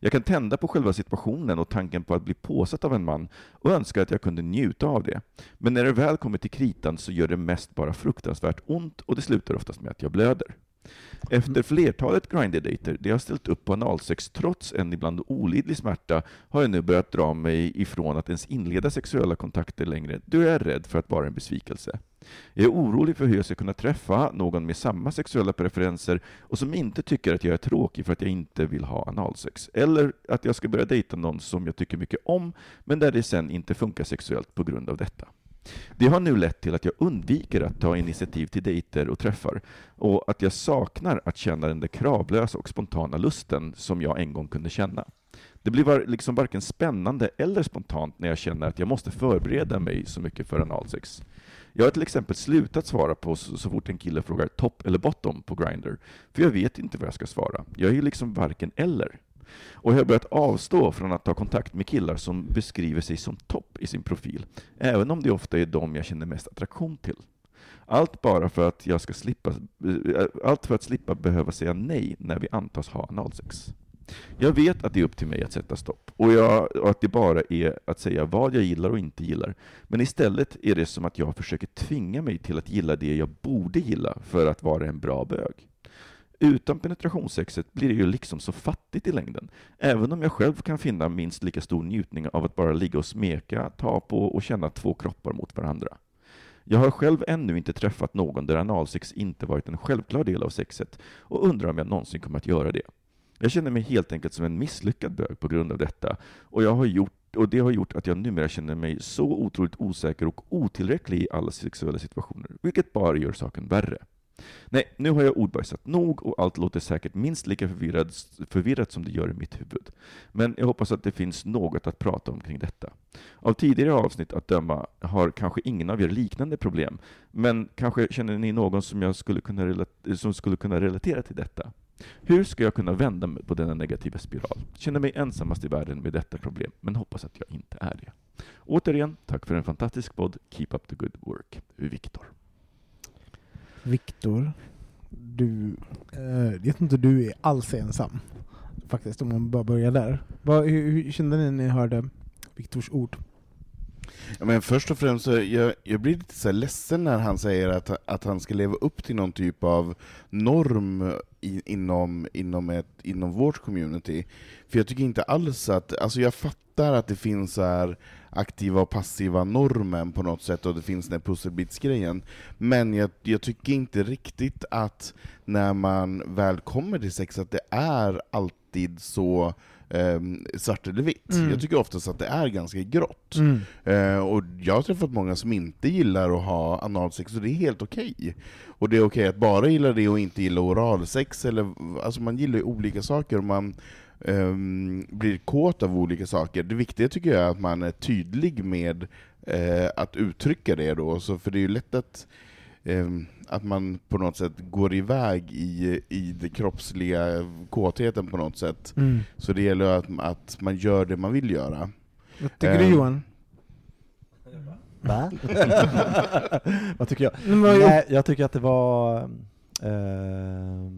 Jag kan tända på själva situationen och tanken på att bli påsatt av en man och önskar att jag kunde njuta av det. Men när det väl kommer till kritan så gör det mest bara fruktansvärt ont och det slutar oftast med att jag blöder. Efter flertalet grinderdejter där jag ställt upp på analsex trots en ibland olidlig smärta har jag nu börjat dra mig ifrån att ens inleda sexuella kontakter längre, då jag är rädd för att vara en besvikelse. Jag är orolig för hur jag ska kunna träffa någon med samma sexuella preferenser och som inte tycker att jag är tråkig för att jag inte vill ha analsex. Eller att jag ska börja dejta någon som jag tycker mycket om, men där det sen inte funkar sexuellt på grund av detta. Det har nu lett till att jag undviker att ta initiativ till dejter och träffar och att jag saknar att känna den där kravlösa och spontana lusten som jag en gång kunde känna. Det blir liksom varken spännande eller spontant när jag känner att jag måste förbereda mig så mycket för analsex. Jag har till exempel slutat svara på så, så fort en kille frågar topp eller bottom på Grindr, för jag vet inte vad jag ska svara. Jag är ju liksom varken eller. Och jag har börjat avstå från att ta kontakt med killar som beskriver sig som topp i sin profil, även om det ofta är dem jag känner mest attraktion till. Allt bara för att jag ska slippa, eh, allt för att slippa behöva säga nej när vi antas ha analsex. Jag vet att det är upp till mig att sätta stopp, och, jag, och, att det bara är att säga vad jag gillar och inte gillar. Men istället är det som att jag försöker tvinga mig till att gilla det jag borde gilla för att vara en bra bög. Utan penetrationssexet blir det ju liksom så fattigt i längden, även om jag själv kan finna minst lika stor njutning av att bara ligga och smeka, ta på och känna två kroppar mot varandra. Jag har själv ännu inte träffat någon där analsex inte varit en självklar del av sexet och undrar om jag någonsin kommer att göra det. Jag känner mig helt enkelt som en misslyckad bög på grund av detta, och, jag har gjort, och det har gjort att jag numera känner mig så otroligt osäker och otillräcklig i alla sexuella situationer, vilket bara gör saken värre. Nej, nu har jag ordbajsat nog och allt låter säkert minst lika förvirrad, förvirrat som det gör i mitt huvud. Men jag hoppas att det finns något att prata om kring detta. Av tidigare avsnitt att döma har kanske ingen av er liknande problem, men kanske känner ni någon som, jag skulle kunna som skulle kunna relatera till detta? Hur ska jag kunna vända mig på denna negativa spiral? Känner mig ensammast i världen med detta problem, men hoppas att jag inte är det. Återigen, tack för en fantastisk podd. Keep up the good work. Viktor. Viktor, du, eh, jag vet inte du är alls ensam. Faktiskt, om man bara börjar där. Vad, hur, hur kände ni när ni hörde Viktors ord? Ja, men först och främst, så jag, jag blir lite så ledsen när han säger att, att han ska leva upp till någon typ av norm i, inom, inom, ett, inom vårt community. För jag tycker inte alls att, alltså jag fattar att det finns så här aktiva och passiva normen på något sätt, och det finns den här pusselbitsgrejen. Men jag, jag tycker inte riktigt att när man väl kommer till sex, att det är alltid så svart eller vitt. Mm. Jag tycker oftast att det är ganska grått. Mm. Eh, och jag har träffat många som inte gillar att ha analsex, och det är helt okej. Okay. Och det är okej okay att bara gilla det och inte gilla oralsex, eller, alltså man gillar ju olika saker, och man um, blir kåt av olika saker. Det viktiga tycker jag är att man är tydlig med uh, att uttrycka det då, så, för det är ju lätt att att man på något sätt går iväg i, i den kroppsliga kåtheten på något sätt. Mm. Så det gäller att, att man gör det man vill göra. Vad tycker du Johan? Va? Vad tycker jag? Nej, jag tycker att det var... Eh,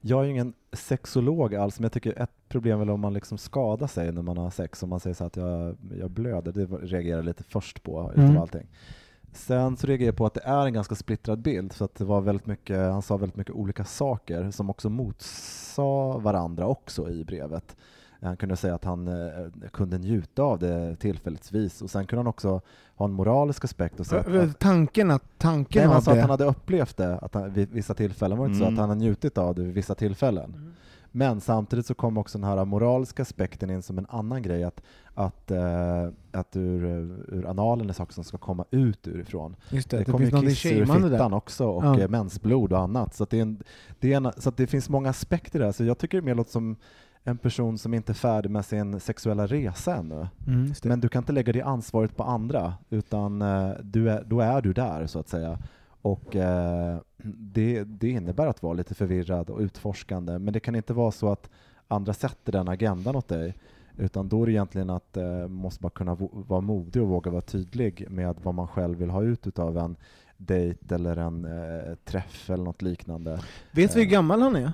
jag är ju ingen sexolog alls, men jag tycker ett problem är om man liksom skadar sig när man har sex, om man säger så att jag, jag blöder, det reagerar jag lite först på utav mm. allting. Sen så reagerar jag på att det är en ganska splittrad bild, så att det var väldigt mycket, han sa väldigt mycket olika saker som också motsa varandra också i brevet. Han kunde säga att han eh, kunde njuta av det tillfälligtvis och sen kunde han också ha en moralisk aspekt och säga att, tanken att tanken nej, han sa att han hade upplevt det att han, vid vissa tillfällen, var det inte mm. så att han hade njutit av det vid vissa tillfällen. Mm. Men samtidigt så kom också den här moraliska aspekten in som en annan grej, att, att, uh, att ur, ur analen är saker som ska komma ut urifrån. Just det, det, det kommer ju kiss ur fittan där. också, och Ja. ja. mensblod och annat. Så, det, är en, det, är en, så det finns många aspekter där, så jag tycker det mer låter som en person som inte är färdig med sin sexuella resa ännu. Mm. Men du kan inte lägga det ansvaret på andra, utan eh, du är, då är du där, så att säga. Och eh, det, det innebär att vara lite förvirrad och utforskande, men det kan inte vara så att andra sätter den agendan åt dig, utan då är det egentligen att eh, man måste bara kunna vo- vara modig och våga vara tydlig med vad man själv vill ha ut av en dejt eller en eh, träff eller något liknande. Vet vi hur gammal han är?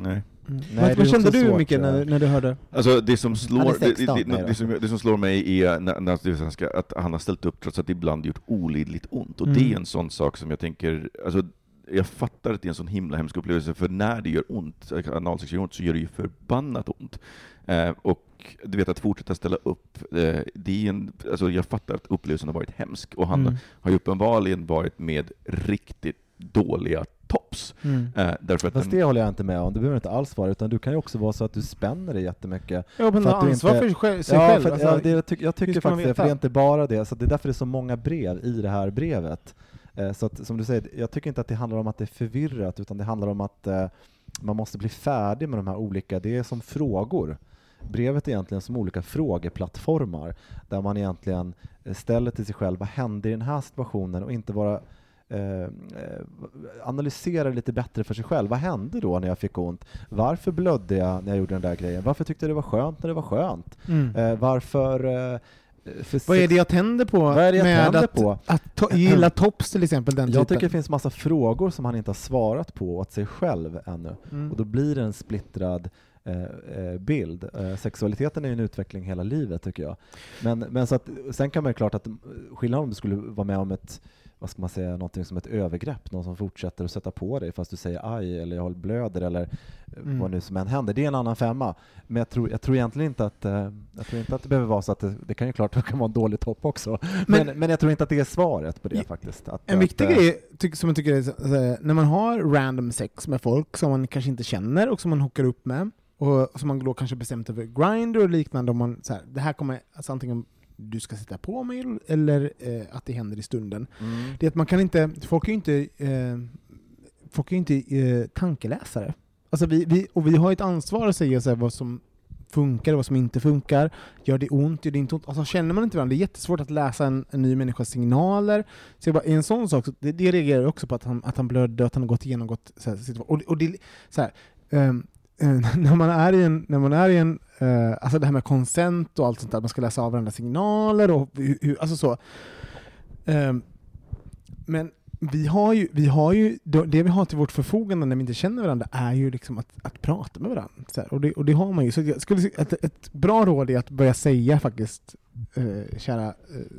Nej. Mm. det vad kände du Micke när, ja. när du hörde? Alltså det som slår, Han är det, 16, det, nej det, det, som, det som slår mig är när, när det svenska, att han har ställt upp trots att det ibland gjort olidligt ont. Och det Mm. är en sån sak som jag tänker, alltså, jag fattar att det är en sån himla hemsk upplevelse, för när det gör ont, analsex gör ont, så gör det ju förbannat ont. Eh, och du vet, att fortsätta ställa upp, eh, det är en, alltså, jag fattar att upplevelsen har varit hemsk, och han Mm. har ju uppenbarligen varit med riktigt dåliga tops. Mm. Eh, därför att Fast den- det håller jag inte med om, det behöver inte alls vara, utan du kan ju också vara så att du spänner dig jättemycket Ja, men För ha att du ansvar inte- för sig, ja, själv. För, alltså, ja, det, jag, tycker- jag tycker faktiskt det, för det är inte bara det, så det är därför det är så många brev i det här brevet. Eh, så att, som du säger, jag tycker inte att det handlar om att det är förvirrat, utan det handlar om att eh, man måste bli färdig med de här olika, det är som frågor. Brevet egentligen som olika frågeplattformar, där man egentligen eh, ställer till sig själv, vad hände i den här situationen? Och inte bara eh, eh, analysera lite bättre för sig själv. Vad hände då när jag fick ont? Varför blödde jag när jag gjorde den där grejen? Varför tyckte jag det var skönt när det var skönt? Mm. Eh, varför... Eh, Vad är det jag tänder på Vad är det jag med att, på? att to- gilla tops till exempel? Den Jag typen? tycker det finns massa frågor som han inte har svarat på åt sig själv ännu. Mm. Och då blir det en splittrad eh, eh, bild. Eh, sexualiteten är ju en utveckling hela livet tycker jag. Men, men så att, sen kan man ju klart att eh, skillnaden om du skulle vara med om ett vad ska man säga, någonting som ett övergrepp, någon som fortsätter att sätta på dig fast du säger aj eller jag blöder eller eh, Mm. vad nu som än händer. Det är en annan femma. Men jag tror, jag tror egentligen inte att, jag tror inte att det behöver vara så att det, det kan ju klart det kan vara en dålig topp också. Men, Men- men, jag tror inte att det är svaret på det faktiskt. Att, En att, viktig eh, grej tyck, som jag tycker är när man har random sex med folk som man kanske inte känner och som man hookar upp med, och som man då kanske bestämt över Grindr och liknande, om man, så här, det här kommer alltså antingen du ska sitta på mig eller eh, att det händer i stunden. Mm. Det är att man kan inte, folk är ju inte, eh, folk är inte eh, tankeläsare. Alltså vi, vi, och vi har ett ansvar att säga så här, vad som funkar och vad som inte funkar. Gör det ont, gör det inte ont? Alltså känner man inte varandra, det är jättesvårt att läsa en, en ny människas signaler. Så jag bara, en sån sak, så det, det reagerar jag också på, att han, att han blödde, att han har gått igenom gått, så här. Och, och det, så här, eh, Eh, när man är i en, när man är i en eh, alltså det här med konsent och allt sånt där, man ska läsa av varandras signaler och hur, hur, alltså så. Ehm, men vi har ju, vi har ju, det vi har till vårt förfogande när vi inte känner varandra är ju liksom att, att prata med varandra. Så här, och, det, och det har man ju. Så jag skulle, ett, ett bra råd är att börja säga faktiskt, eh, kära eh,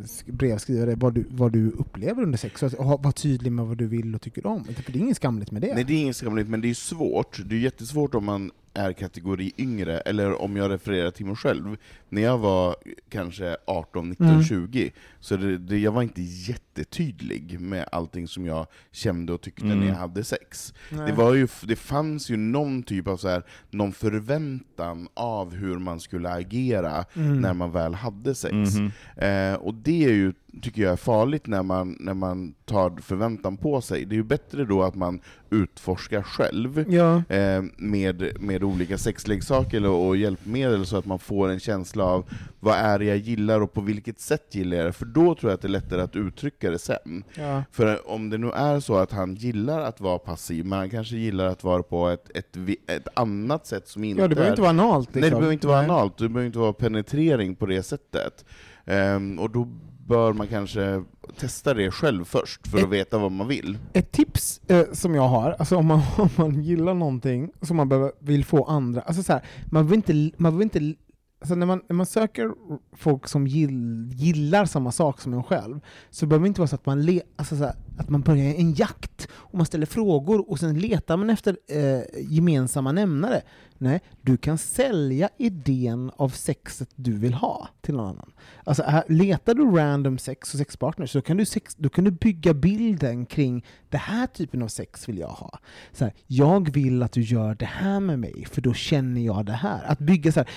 sk- brevskrivare, vad du, vad du upplever under sex. Och ha- vara tydlig med vad du vill och tycker om. För det är inget skamligt med det. Nej, det är inget skamligt, men det är svårt. Det är jättesvårt om man är kategori yngre, eller om jag refererar till mig själv. När jag var kanske 18, 19, Mm. 20, så det, det, jag var inte jättetydlig med allting som jag kände och tyckte Mm. när jag hade sex. Nej. Det, var ju, det fanns ju någon typ av så här, någon förväntan av hur man skulle agera Mm. när man väl hade sex. Mhm. Eh, och det är ju, tycker jag är farligt när man, när man tar förväntan på sig. Det är ju bättre då att man utforskar själv Ja. eh, med, med olika sexleksaker och, och hjälpmedel så att man får en känsla av vad är det jag gillar och på vilket sätt gillar jag det, för då tror jag att det är lättare att uttrycka det sen. Ja. För om det nu är så att han gillar att vara passiv, men han kanske gillar att vara på ett, ett, ett annat sätt som inte ja, det behöver är inte vara analt. Nej, det liksom. behöver inte vara Nej. analt, det behöver inte vara penetrering på det sättet. Ehm, och då bör man kanske testa det själv först, för Ett- att veta vad man vill. Ett tips eh, som jag har, alltså om man, om man gillar någonting som man behöver, vill få andra, alltså så här, man vill inte, man vill inte Alltså när, man, när man söker folk som gill, gillar samma sak som en själv, så behöver det inte vara så att man le, alltså så här, att man börjar en jakt, och man ställer frågor, och sen letar man efter eh, gemensamma nämnare. Nej, du kan sälja idén av sexet du vill ha till någon annan. Alltså, här, letar du random sex och sexpartners så kan du, sex, då kan du bygga bilden kring den här typen av sex vill jag ha. Så här, jag vill att du gör det här med mig, för då känner jag det här. Att bygga så här,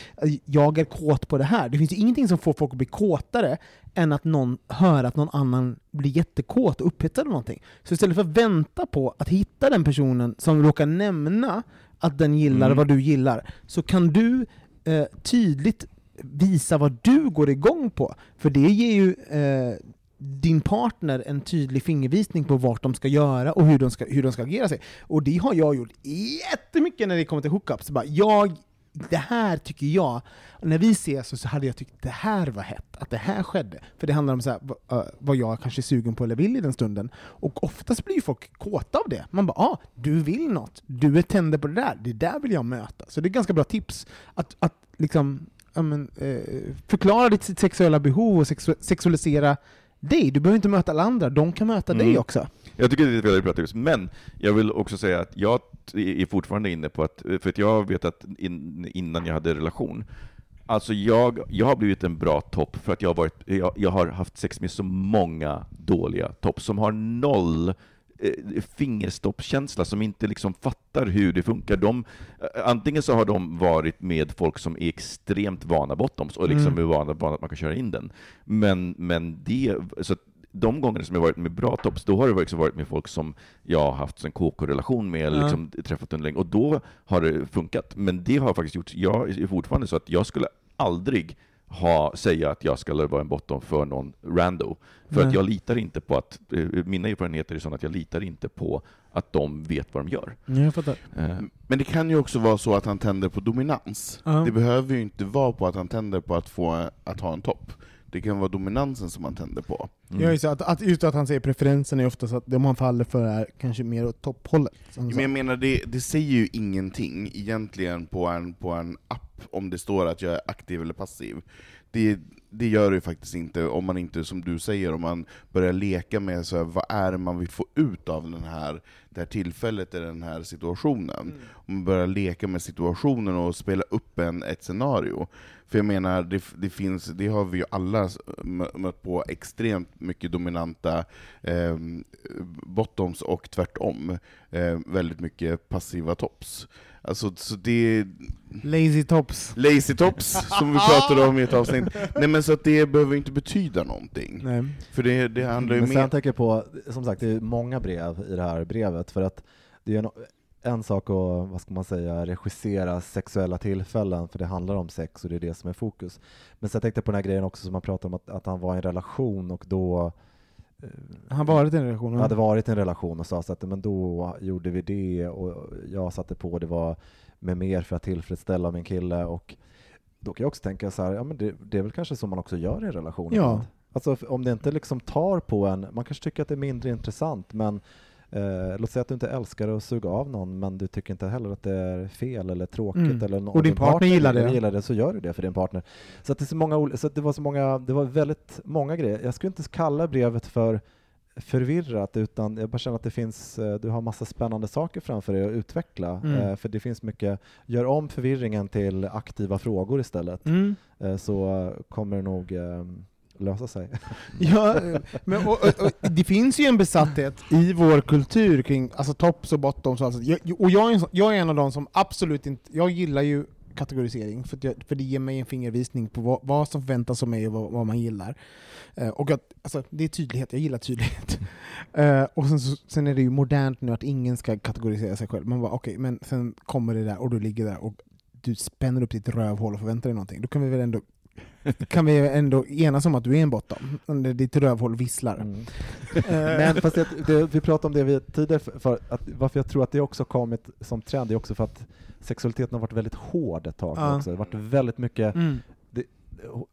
jag är kåt på det här. Det finns ju ingenting som får folk att bli kåtare än att någon hör att någon annan blir jättekåt och upphetsad av någonting. Så istället för att vänta på att hitta den personen som råkar nämna att den gillar Mm. vad du gillar, så kan du eh, tydligt visa vad du går igång på. För det ger ju eh, din partner en tydlig fingervisning på vart de ska göra och hur de ska, hur de ska agera sig. Och det har jag gjort jättemycket när det kommer till hookups. Bara, jag, det här tycker jag, när vi ses så, hade jag tyckt det här var hett, att det här skedde. För det handlar om så här, vad, jag kanske är sugen på eller vill i den stunden. Och oftast blir ju folk kåta av det. Man bara ah, du vill något, du är tänder på det där, det där vill jag möta. Så det är ganska bra tips att, att liksom, men, eh, förklara ditt sexuella behov och sexu- sexualisera dig. Du behöver inte möta alla andra, de kan möta dig Mm. också. Jag tycker det är ett väldigt bra tips, men jag vill också säga att jag är fortfarande inne på att, för att jag vet att in, innan jag hade relation, alltså jag, jag har blivit en bra topp för att jag har, varit, jag, jag har haft sex med så många dåliga topp som har noll eh, fingerstoppkänsla, som inte liksom fattar hur det funkar. De, eh, antingen så har de varit med folk som är extremt vana bottoms och liksom Mm. är vana, vana att man kan köra in den. Men, men det, så de gångerna som jag varit med bra tops, då har det också varit med folk som jag har haft en KK-relation med, eller Ja. liksom träffat under länge, och då har det funkat. Men det har faktiskt gjort, jag är fortfarande så att jag skulle aldrig ha, säga att jag skulle vara en bottom för någon rando. För Nej. att jag litar inte på att, eh, mina erfarenheter är sådana att jag litar inte på att de vet vad de gör. Jag fattar. Eh, Men det kan ju också vara så att han tänder på dominans. Ja. Det behöver ju inte vara på att han tänder på att få att ha en topp. Det kan vara dominansen som han tänder på. mm. Är så att, att, just att han säger preferensen är ofta så att det man faller för är kanske mer åt topphållet. Men jag menar, det, det säger ju ingenting egentligen på en, på en app om det står att jag är aktiv eller passiv. Det, det gör det ju faktiskt inte om man inte, som du säger, om man börjar leka med så här, vad är det man vill få ut av den här, det här tillfället, eller den här situationen. Om man börjar leka med situationen och spela upp en, ett scenario. För jag menar, det, det, finns, det har vi ju alla mött på extremt mycket dominanta eh, bottoms och tvärtom. Eh, väldigt mycket passiva tops. Alltså, så det Lazy tops. Lazy tops, som vi pratade om i ett avsnitt. Nej men så att det behöver inte betyda någonting. Nej. För det, det handlar ju Men sen mer... tänker jag på, som sagt, det är många brev i det här brevet, för att det är en, en sak att, vad ska man säga, regissera sexuella tillfällen, för det handlar om sex och det är det som är fokus. Men sen tänkte jag på den här grejen också som man pratade om, att, att han var i en relation och då Han varit i en relation. va? hade varit i en relation och sa så att men då gjorde vi det och jag satte på det var med mer för att tillfredsställa min kille och då kan jag också tänka så här, ja men det, det är väl kanske så man också gör i en relation. Ja. Alltså om det inte liksom tar på en, man kanske tycker att det är mindre intressant men eh, låt säga att du inte älskar att suga av någon men du tycker inte heller att det är fel eller tråkigt Mm. eller någon, Och din partner gillar det. gillar det så gör du det för din partner. Så att det är så många, så det var så många, det var väldigt många grejer. Jag skulle inte kalla brevet för förvirrat utan jag bara känner att det finns, eh, du har massa spännande saker framför dig att utveckla. Mm. Eh, För det finns mycket, gör om förvirringen till aktiva frågor istället Mm. eh, så kommer det nog eh, lösa sig. Ja, men, och, och, och, det finns ju en besatthet i vår kultur kring alltså, tops och bottoms. och Alltså, jag, och jag är, en, jag är en av de som absolut inte... Jag gillar ju kategorisering, för, att jag, för det ger mig en fingervisning på vad, vad som förväntas av mig och vad, vad man gillar. Eh, och att, alltså, det är tydlighet, jag gillar tydlighet. Eh, och sen, så, sen är det ju modernt nu att ingen ska kategorisera sig själv. Man bara okej, men sen kommer det där och du ligger där och du spänner upp ditt rövhål och förväntar dig någonting. Då kan vi väl ändå kan vi ändå enas om att du är en bottom, ditt rövhål visslar. Mm. Eh, Men fast det, det, vi pratade om det vi tidigare, för, för att, varför jag tror att det också kommit som trend, det är också för att sexualiteten har varit väldigt hård ett tag Ja. också. Det har varit väldigt mycket mm.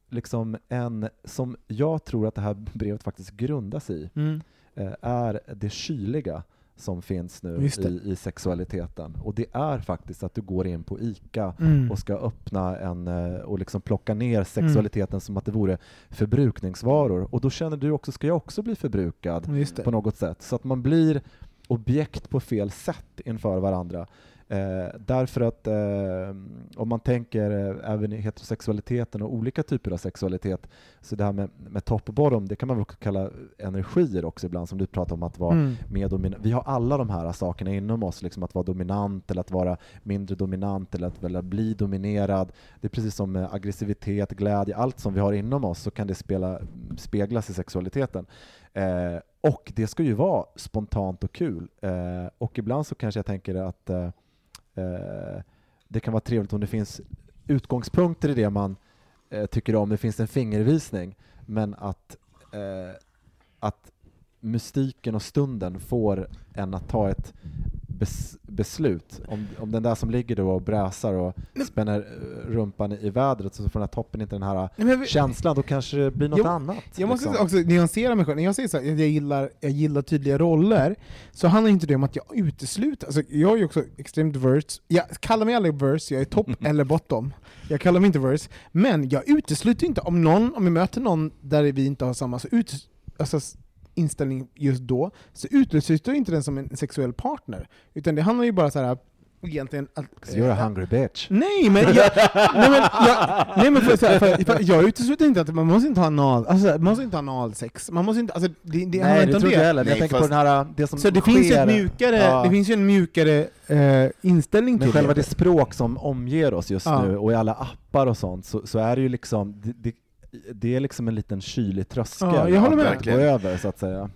liksom en, som jag tror att det här brevet faktiskt grundas i, Mm. eh, är det kyliga. Som finns nu i, i, sexualiteten. Och det är faktiskt att du går in på ICA mm. och ska öppna en eh, och liksom plocka ner mm. sexualiteten mm. som att det vore förbrukningsvaror. Och då känner du också, ska jag också bli förbrukad på något sätt? Så att man blir objekt på fel sätt inför varandra. Eh, därför att eh, om man tänker eh, även i heterosexualiteten och olika typer av sexualitet, så det här med, med top och bottom, det kan man väl kalla energier också ibland, som du pratar om att vara mm. mer dominant. Vi har alla de här sakerna inom oss, liksom att vara dominant eller att vara mindre dominant eller att vilja bli dominerad. Det är precis som aggressivitet, glädje, allt som vi har inom oss så kan det spela, speglas i sexualiteten. Eh, och det ska ju vara spontant och kul. Eh, och ibland så kanske jag tänker att eh, Eh, det kan vara trevligt om det finns utgångspunkter i det man eh, tycker om, det finns en fingervisning, men att, eh, att mystiken och stunden får en att ta ett bes beslut. Om, om den där som ligger då och bräsar och spänner eh, rumpan i, vädret så får den här toppen inte den här vi, känslan, då kanske det blir något jag, annat. Jag måste liksom. också nyansera mig själv. När jag säger så här, jag, gillar, jag gillar tydliga roller, så handlar inte det om att jag utesluter, alltså jag är ju också extremt verse, jag kallar mig aldrig verse, jag är topp eller bottom. Jag kallar mig inte verse, men jag utesluter inte om någon, om jag möter någon där vi inte har samma, så ut, alltså, inställning just då, så utesluter inte den som en sexuell partner. Utan det handlar ju bara så här egentligen att... you're a hungry bitch. Nej men jag, nej, men jag, nej, men för, för, för, för, jag utesluter inte att man måste inte ha anal, alltså, man måste inte ha analsex. Man måste inte, alltså, det, det nej, det tror inte jag heller. Jag tänker fast, på den här, det som Så det sker. finns ju mjukare, ja. det finns ju en mjukare eh, inställning men till själva det. det språk som omger oss just ja. nu, och i alla appar och sånt, så, så är det ju liksom, det, det, är liksom en liten kylig tröskel ja, jag håller med. att gå över, så att säga.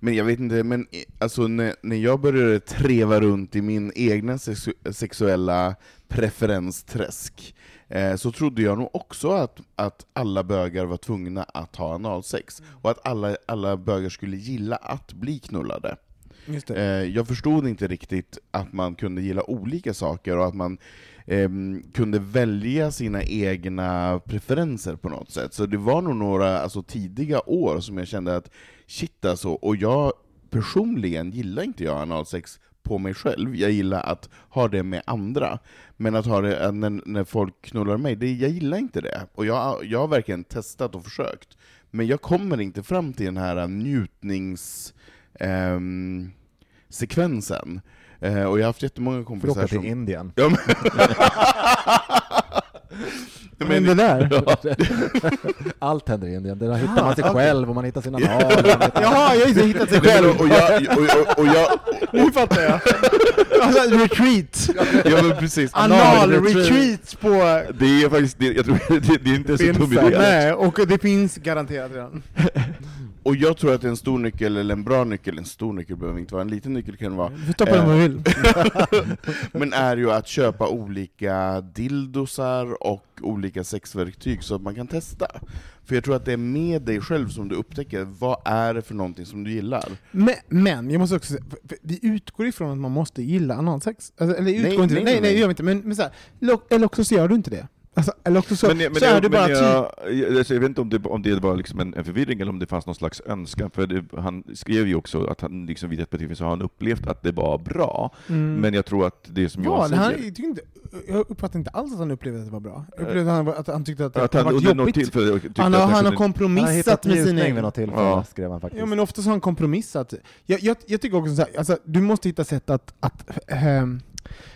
Men jag vet inte, men alltså när, när jag började treva runt i min egna sexu sexuella preferensträsk, eh, så trodde jag nog också att, att alla bögar var tvungna att ha analsex, och att alla, alla bögar skulle gilla att bli knullade. Eh, jag förstod inte riktigt att man kunde gilla olika saker, och att man eh, kunde välja sina egna preferenser på något sätt. Så det var nog några alltså, tidiga år som jag kände att shit alltså, och jag personligen gillar inte jag analsex på mig själv, jag gillar att ha det med andra. Men att ha det eh, när, när folk knullar mig, det, jag gillar inte det. Och jag, jag har verkligen testat och försökt. Men jag kommer inte fram till den här njutningssekvensen. Ehm, Eh, och jag har haft jättemånga kompisar som... Till Indien. Ja, men... men det där? Allt händer i Indien. Där hittar man sig själv och man hittar sina anal. Jaha, jag har hittat sig själv! och jag, och, och, jag, nu fattar jag. Alltså, retreat! Ja men precis. Anal-retreat på... Det är faktiskt, det, jag tror, det, det är inte så dum idé. Nej, och det finns garanterat redan. Och jag tror att en stor nyckel, eller en bra nyckel, en stor nyckel behöver inte vara, en liten nyckel kan det vara. Du får den vad du vill. men är ju att köpa olika dildosar och olika sexverktyg så att man kan testa. För jag tror att det är med dig själv som du upptäcker, vad är det för någonting som du gillar? Men, men jag måste också säga, vi utgår ifrån att man måste gilla analsex. Alltså, eller utgår nej, inte, nej, nej, nej, gör vi inte, men, men så här, eller också så gör du inte det. Alltså, eller också så, men, men, så är det bara jag, jag, alltså, jag, vet inte om det, om det var liksom en, en förvirring eller om det fanns någon slags önskan, för det, han skrev ju också att han liksom vid ett tillfälle så har han upplevt att det var bra, mm. men jag tror att det som jag säger... Han, jag, inte, jag uppfattar inte alls att han upplevde att det var bra. Jag upplevde att han, att han tyckte att det, att det var jobbigt. Tillfälle, han, har, han har kompromissat med sina egna... något tillfälle, ja. skrev han faktiskt. Ja men ofta så har han kompromissat. Jag, jag, jag tycker också så här, alltså, du måste hitta sätt att, att ähm,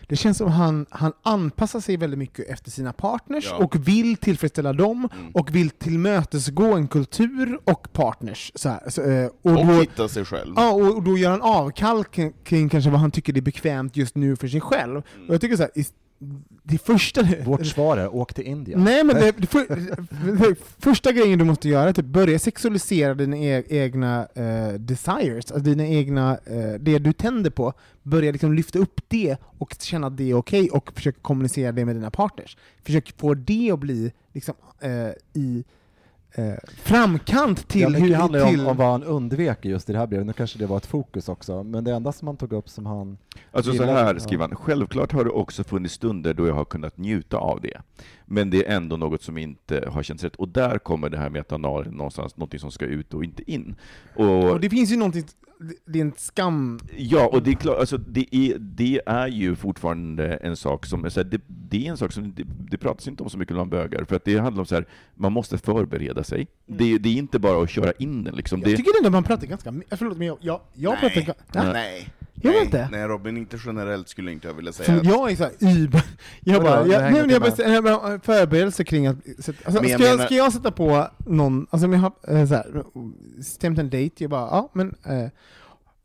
det känns som han, han anpassar sig väldigt mycket efter sina partners ja. och vill tillfredsställa dem mm. och vill tillmötesgå en kultur och partners. Så här, så, eh, och, och då, hitta sig själv. Ja, och, och, då gör han avkall kring, kring kanske vad han tycker är bekvämt just nu för sig själv. Mm. Och jag tycker så här, det första... Vårt svar är åk till Indien. Nej, men det, det, för, det första grejen du måste göra är att typ börja sexualisera dina e egna uh, desires, alltså dina egna, uh, det du tänder på. Börja liksom lyfta upp det och känna att det är okej, okay, och försöka kommunicera det med dina partners. Försök få det att bli liksom, uh, i eh, framkant till... Ja, hur, det handlar till... om, om vad han undvek just i det här brevet, nu kanske det var ett fokus också, men det enda som han tog upp som han... Alltså så här skriver han, självklart har det också funnits stunder då jag har kunnat njuta av det, men det är ändå något som inte har känts rätt, och där kommer det här med etanol någonstans, någonting som ska ut och inte in. Och, och det finns ju någonting det är en skam. Ja, och det är klart, alltså, det, är, det är ju fortfarande en sak som, så här, det, det är en sak som det, det pratas inte om så mycket bland bögar, för att det handlar om så här, man måste förbereda sig. Mm. Det, det är inte bara att köra in den liksom. Jag Det, tycker ändå man pratar ganska förlåt men jag, jag, jag nej, pratar ga- nej, Nej. nej. Nej, inte? nej Robin, inte generellt skulle inte jag vilja säga. Att- jag är såhär über... Jag bara, jag, nej, men jag, bara, jag bara, förberedelse kring att... Alltså, Men ska, jag jag menar- ska jag sätta på någon, alltså om jag har eh, såhär, stämt en dejt, jag bara, ja men eh,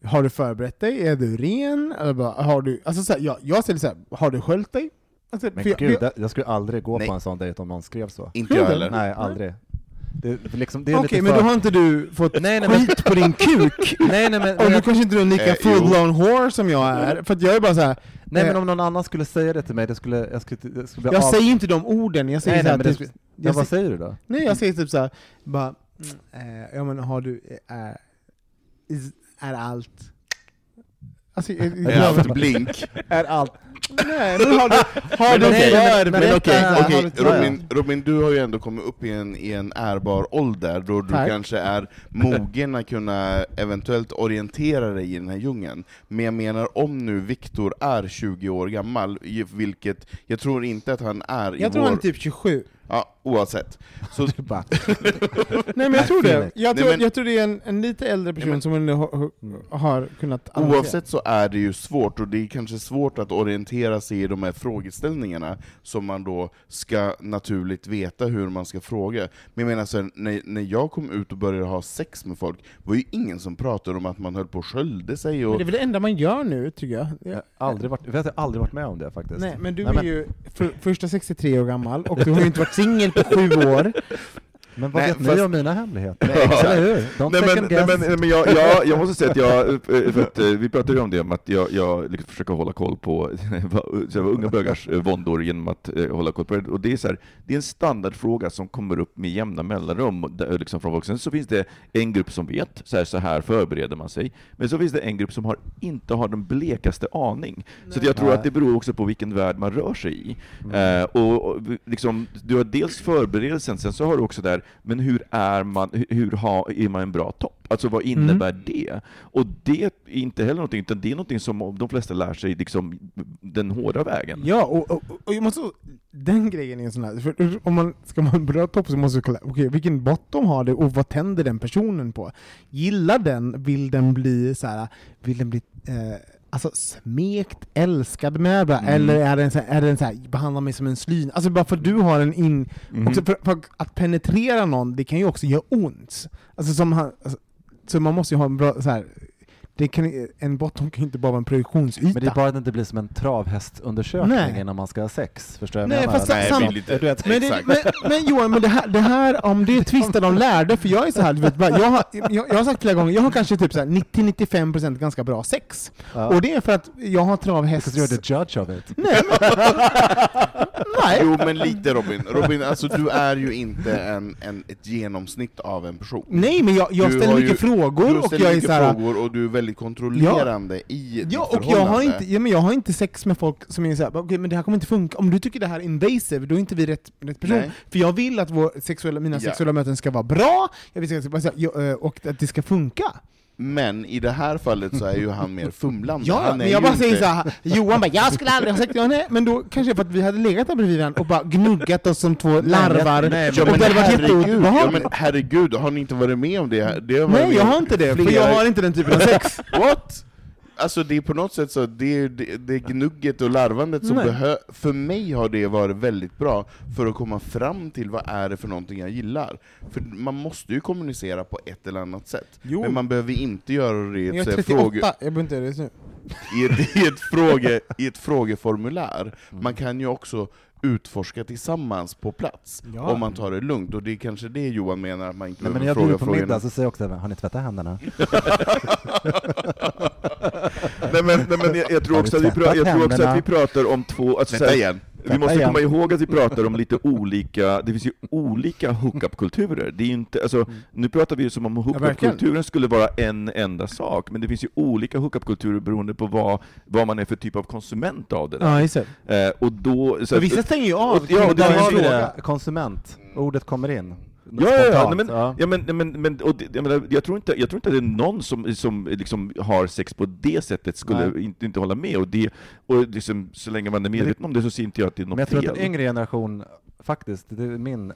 har du förberett dig? Är du ren? Eller bara, har du, alltså såhär, jag, jag säger såhär, har du sköljt dig? Alltså, Men jag, gud, jag, jag skulle aldrig gå Nej. på en sån dejt om någon skrev så. Inte jag heller. Nej, aldrig. Det, liksom, det är Okej, lite men för... då har inte du fått Nej, nej, men- skit på din kuk? Nej, nej, men, Och du jag, kanske inte är en lika Eh, full-blown whore som jag är, för att jag är bara såhär, nej, men eh, om någon annan skulle säga det till mig, det skulle, jag skulle, jag skulle bli jag av... säger inte de orden, jag säger nej, nej, men det, typ, skulle- jag ja, vad säger- du då? Nej, jag säger typ såhär, bara, mm, eh, ja men har du, eh, is, är allt... Alltså, jag, Jag har haft blink. Är allt... nej, men har du, har du Men okej, förberett men dig? okej, du- Robin, Robin, du har ju ändå kommit upp i en, i en ärbar ålder, då du Tack. kanske är mogen att kunna eventuellt orientera dig i den här djungeln. Men jag menar, om nu Viktor är 20 år gammal, vilket jag tror inte att han är i Jag tror vår... han är typ 27. Ja, oavsett. Så, Bara, Nej men jag tror det. Jag Nej, tror, men- jag tror det är en, en lite äldre person men- som har, har kunnat analysera. Oavsett så är det ju svårt, och det är kanske svårt att orientera sig i de här frågeställningarna som man då ska naturligt veta hur man ska fråga. Men jag menar så här, när, när jag kom ut och började ha sex med folk, var ju ingen som pratade om att man höll på och sköljde sig Men och... det är väl det enda man gör nu, tycker jag. jag har aldrig varit, jag har aldrig varit med om det faktiskt. Nej, men du Nej, är men- ju för, första 63 år gammal, och du har ju inte varit singel på sju år. Men vad Nej, vet fast- ni om mina hemligheter? Nej. Eller hur? Nej, men, nej, nej, jag, jag, jag måste säga att jag, eh, för att, eh, vi pratade ju om det, om att jag, jag liksom försöker hålla koll på så unga bögars eh, våndor genom att eh, hålla koll på det. Och det är, så här, det är en standardfråga som kommer upp med jämna mellanrum där, liksom från folk. Sen så finns det en grupp som vet, så här, så här förbereder man sig. Men så finns det en grupp som har, inte har den blekaste aning. Så att jag tror Nej. att det beror också på vilken värld man rör sig i. Eh, och, och liksom, du har dels förberedelsen, sen så har du också där, men hur är man, hur, har, är man en bra topp? Alltså vad innebär det? Och det är inte heller någonting, utan det är någonting som de flesta lär sig liksom den hårda vägen. Ja, och, och, och jag måste, den grejen är en sån här, för om man ska vara en bra topp så måste du kolla, okej, vilken bottom har det och vad tänder den personen på? Gillar den, vill den bli så här, vill den bli eh, alltså smekt, älskad med, Mm. eller är den så här, är den så här, behandla mig som en slyn? Alltså bara för att du har en in... Också för, för att penetrera någon, det kan ju också göra ont. Alltså som han, alltså, så man måste ju ha en bra, så här, det kan, en bottom kan inte bara vara en projektionsyta. Men det är bara att det inte blir som en travhästundersökning Nej. innan man ska ha sex. Förstår jag Nej, fast Nej, sam- det blir lite... Du vet, Men, det, men, men Johan, men det här, det här om det tvistar de lärde, för jag är så här, vet, jag, har, jag, jag har sagt flera gånger, jag har kanske typ så här 90-95% ganska bra sex. ja. Och det är för att jag har travhäst... Because you're the judge of it. Nej, men, nej. Jo men lite Robin, Robin alltså du är ju inte en, en, ett genomsnitt av en person. nej, men jag, jag ställer mycket ju- frågor du och jag är så här, frågor och du är väldigt kontrollerande i ditt Ja, och jag har, inte, ja, men jag har inte sex med folk som är såhär, okej men det här kommer inte funka, om du tycker det här är invasive, då är inte vi rätt, rätt person. Nej. För jag vill att vår sexuella, mina Ja. sexuella möten ska vara bra, jag vill, ja, eh, och att det ska funka. Men i det här fallet så är ju han mer fumlande. Ja, han men jag bara inte... säger såhär, Johan bara 'Jag skulle aldrig ha sagt ja, nej' men då kanske för att vi hade legat där bredvid varandra och bara gnuggat oss som två larvar, nej, och men, det hade varit jätteont. herregud, ja men herregud, har ni inte varit med om det? det har Nej, jag har inte det, för jag har inte den typen av sex. What? Alltså det är på något sätt så, det är det, det är gnugget och larvandet som Nej. behö... För mig har det varit väldigt bra för att komma fram till vad är det för någonting jag gillar. För man måste ju kommunicera på ett eller annat sätt. Jo. Men man behöver inte göra det i Jag ett, är så här 38, fråge, jag behöver inte göra det nu. i ett, i ett, fråge, i ett frågeformulär. Man kan ju också utforska tillsammans på plats, Ja. om man tar det lugnt. Och det är kanske det Johan menar, att man inte Nej, men jag fråga bjuder på frågorna. middag så säger jag också har ni tvättat händerna? Nej, men, nej, men jag, jag, tror också att vi, pra, jag tror också att vi pratar om två... Alltså, så Vänta här, igen. Vi måste komma ihåg att vi pratar om lite olika, det finns ju olika hookup-kulturer. Det är ju inte, alltså, nu pratar vi ju som om hookup-kulturen skulle vara en enda sak, men det finns ju olika hookup-kulturer beroende på vad, vad man är för typ av konsument av det där. Ja. Eh, och då, så att- vissa stänger ju av, och- ja, och det det det. Konsument, ordet kommer in. Ja, ja, ja, men, ja. ja, men, men, men och det, jag, menar, jag, tror inte, jag tror inte att det är någon som, som liksom har sex på det sättet skulle inte, inte hålla med, och, det, och liksom, så länge man är medveten om det så ser inte jag att det är något fel. Men jag fel. tror att en yngre generation, faktiskt, det är min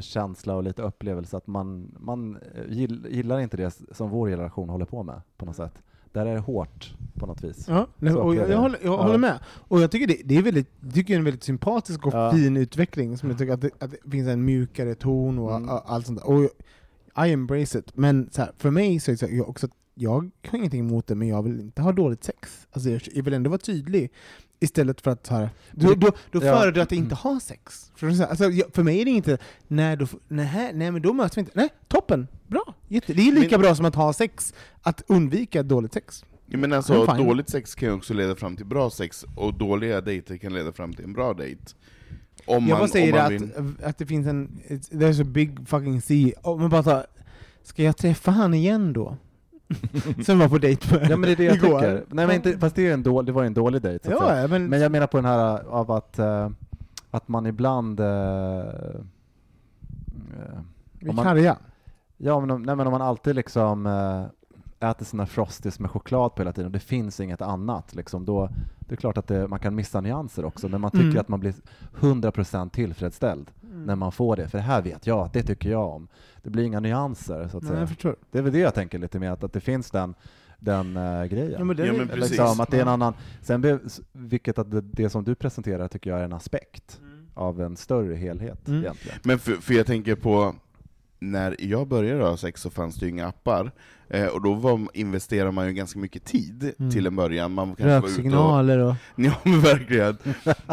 känsla och lite upplevelse att man, man gillar inte det som vår generation håller på med på något sätt. Där är det hårt på något vis. Ja, och jag, jag, håller, jag ja. håller med. Och jag tycker det, det är väldigt, tycker en väldigt sympatisk och ja. fin utveckling, som jag tycker att det, att det finns en mjukare ton och mm. allt sånt där. Och I embrace it. Men så här, för mig så är det så här, jag också jag har ingenting emot det, men jag vill inte ha dåligt sex. Alltså jag, jag vill ändå vara tydlig. Istället för att så här, då, då, då ja. föredrar att inte ha sex. För, alltså, för mig är det inte, nej, då, nej, nej men då möts vi inte. Nej, toppen, bra, jätte. Det är lika men, bra som att ha sex, att undvika dåligt sex. Men alltså, dåligt sex kan ju också leda fram till bra sex, och dåliga dejter kan leda fram till en bra dejt. Om jag bara säger att, vill... att det finns en, there's a big fucking sea, om man bara tar, ska jag träffa han igen då? Som var på dejt med Ja men det är det jag igår. tycker. Nej men inte, fast det, är en dålig, det var ju en dålig dejt. Ja, men... men jag menar på den här av att, uh, att man ibland... Uh, uh, man, karga? Ja men, om, nej, men om man alltid liksom uh, äter sina frosties med choklad på hela tiden och det finns inget annat, liksom, då det är klart att det, man kan missa nyanser också, men man tycker mm. att man blir 100% tillfredsställd mm. när man får det, för det här vet jag, det tycker jag om. Det blir inga nyanser, så att Nej, säga. Det är väl det jag tänker lite med, att, att det finns den den uh, grejen. Ja, men det, ja, men liksom, att det är en annan, sen, vilket att det, det, som du presenterar tycker jag är en aspekt mm. av en större helhet mm. egentligen. Men för, för jag tänker på, när jag började ha sex så fanns det ju inga appar, eh, och då var, investerade man ju ganska mycket tid mm. till en början. Man Röksignaler och... och... Ja men verkligen.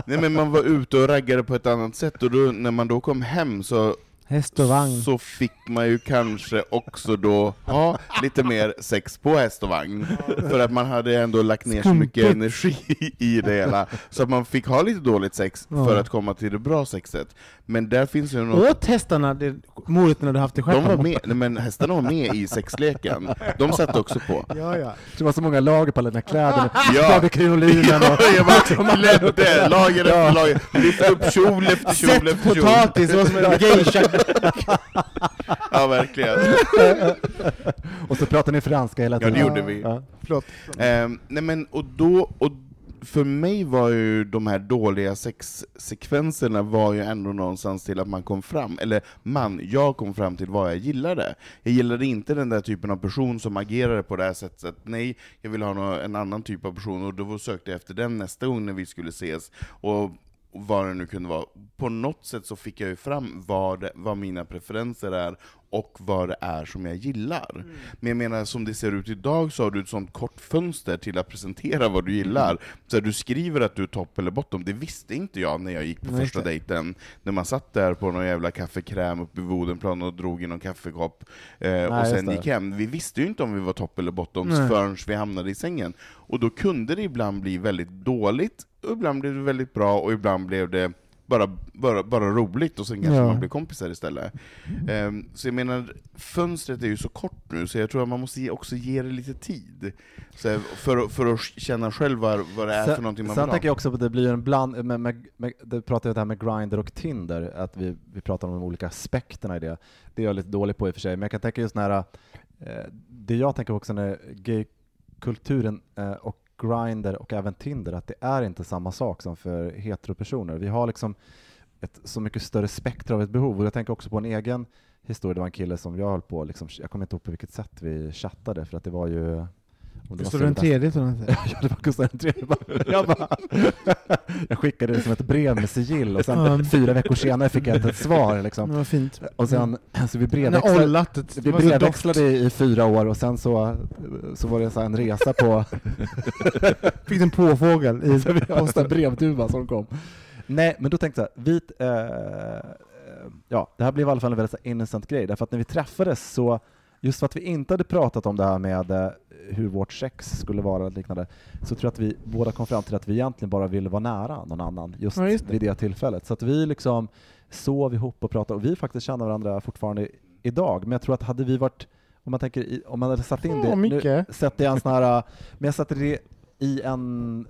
Nej men man var ute och raggade på ett annat sätt, och då, när man då kom hem så Häst och vagn. Så fick man ju kanske också då ha lite mer sex på häst och vagn, för att man hade ändå lagt ner så mycket energi i det hela, så att man fick ha lite dåligt sex för att komma till det bra sexet. Men där finns ju något... Åt hästarna morötterna du haft i De var med, men hästarna var med i sexleken, de satt också på. Ja, ja. Det var så många lager på alla dina kläder, ja. krinolinen ja, och... jag bara klädde lager efter ja. lager, lyfte upp kjol efter kjol efter kjol. potatis, det var som en geisha. ja, verkligen. och så pratade ni franska hela tiden. Ja, det gjorde vi. Ja. Förlåt. Eh, nej men, och då, och för mig var ju de här dåliga sexsekvenserna var ju ändå någonstans till att man kom fram, eller man, jag kom fram till vad jag gillade. Jag gillade inte den där typen av person som agerade på det här sättet, nej, jag ville ha en annan typ av person, och då sökte jag efter den nästa gång när vi skulle ses. Och vad det nu kunde vara. På något sätt så fick jag ju fram vad, det, vad mina preferenser är, och vad det är som jag gillar. Mm. Men jag menar, som det ser ut idag så har du ett sånt kort fönster till att presentera vad du gillar. Mm. Så du skriver att du är topp eller bottom, det visste inte jag när jag gick på Nej, första inte. dejten. När man satt där på någon jävla kaffekräm uppe vid Bodenplan och drog i någon kaffekopp, eh, Nej, och sen gick hem. Vi visste ju inte om vi var topp eller bottom förrän vi hamnade i sängen. Och då kunde det ibland bli väldigt dåligt, och ibland blev det väldigt bra, och ibland blev det bara, bara, bara roligt, och sen kanske ja. man blir kompisar istället. Um, så jag menar, fönstret är ju så kort nu, så jag tror att man måste ge, också ge det lite tid. Så för, för att känna själv vad, vad det är sen, för någonting man vill Sen tänker jag också att det blir en bland, med, med, med, det pratar jag det här med Grindr och Tinder, att vi, vi pratar om de olika aspekterna i det. Det är jag lite dålig på i och för sig, men jag kan tänka just nära, eh, det jag tänker också när gaykulturen eh, och Grindr och även Tinder att det är inte samma sak som för heteropersoner. Vi har liksom ett så mycket större spektra av ett behov. Och jag tänker också på en egen historia. Det var en kille som jag höll på, liksom, jag kommer inte ihåg på vilket sätt vi chattade, för att det var ju Gustav den tredje ja, det var Gustav den tredje. Jag, bara, jag skickade det som ett brev med sigill och sen um. fyra veckor senare fick jag ett svar. Liksom. Det var fint. Och sen, mm. så vi brevväxlade, vi brevväxlade i, i fyra år och sen så, så var det så en resa på... fick en påfågel i posten. brevduva som kom. Nej, men då tänkte jag, vit, eh, ja, det här blev i alla fall en väldigt innocent grej, därför att när vi träffades så just för att vi inte hade pratat om det här med eh, hur vårt sex skulle vara och liknande, så tror jag att vi båda kom fram till att vi egentligen bara ville vara nära någon annan just, ja, just det. vid det tillfället. Så att vi liksom sov ihop och pratade, och vi faktiskt känner varandra fortfarande idag, men jag tror att hade vi varit om man tänker, om man hade satt in det, oh, nu sätter jag en sån här, men jag satte det i en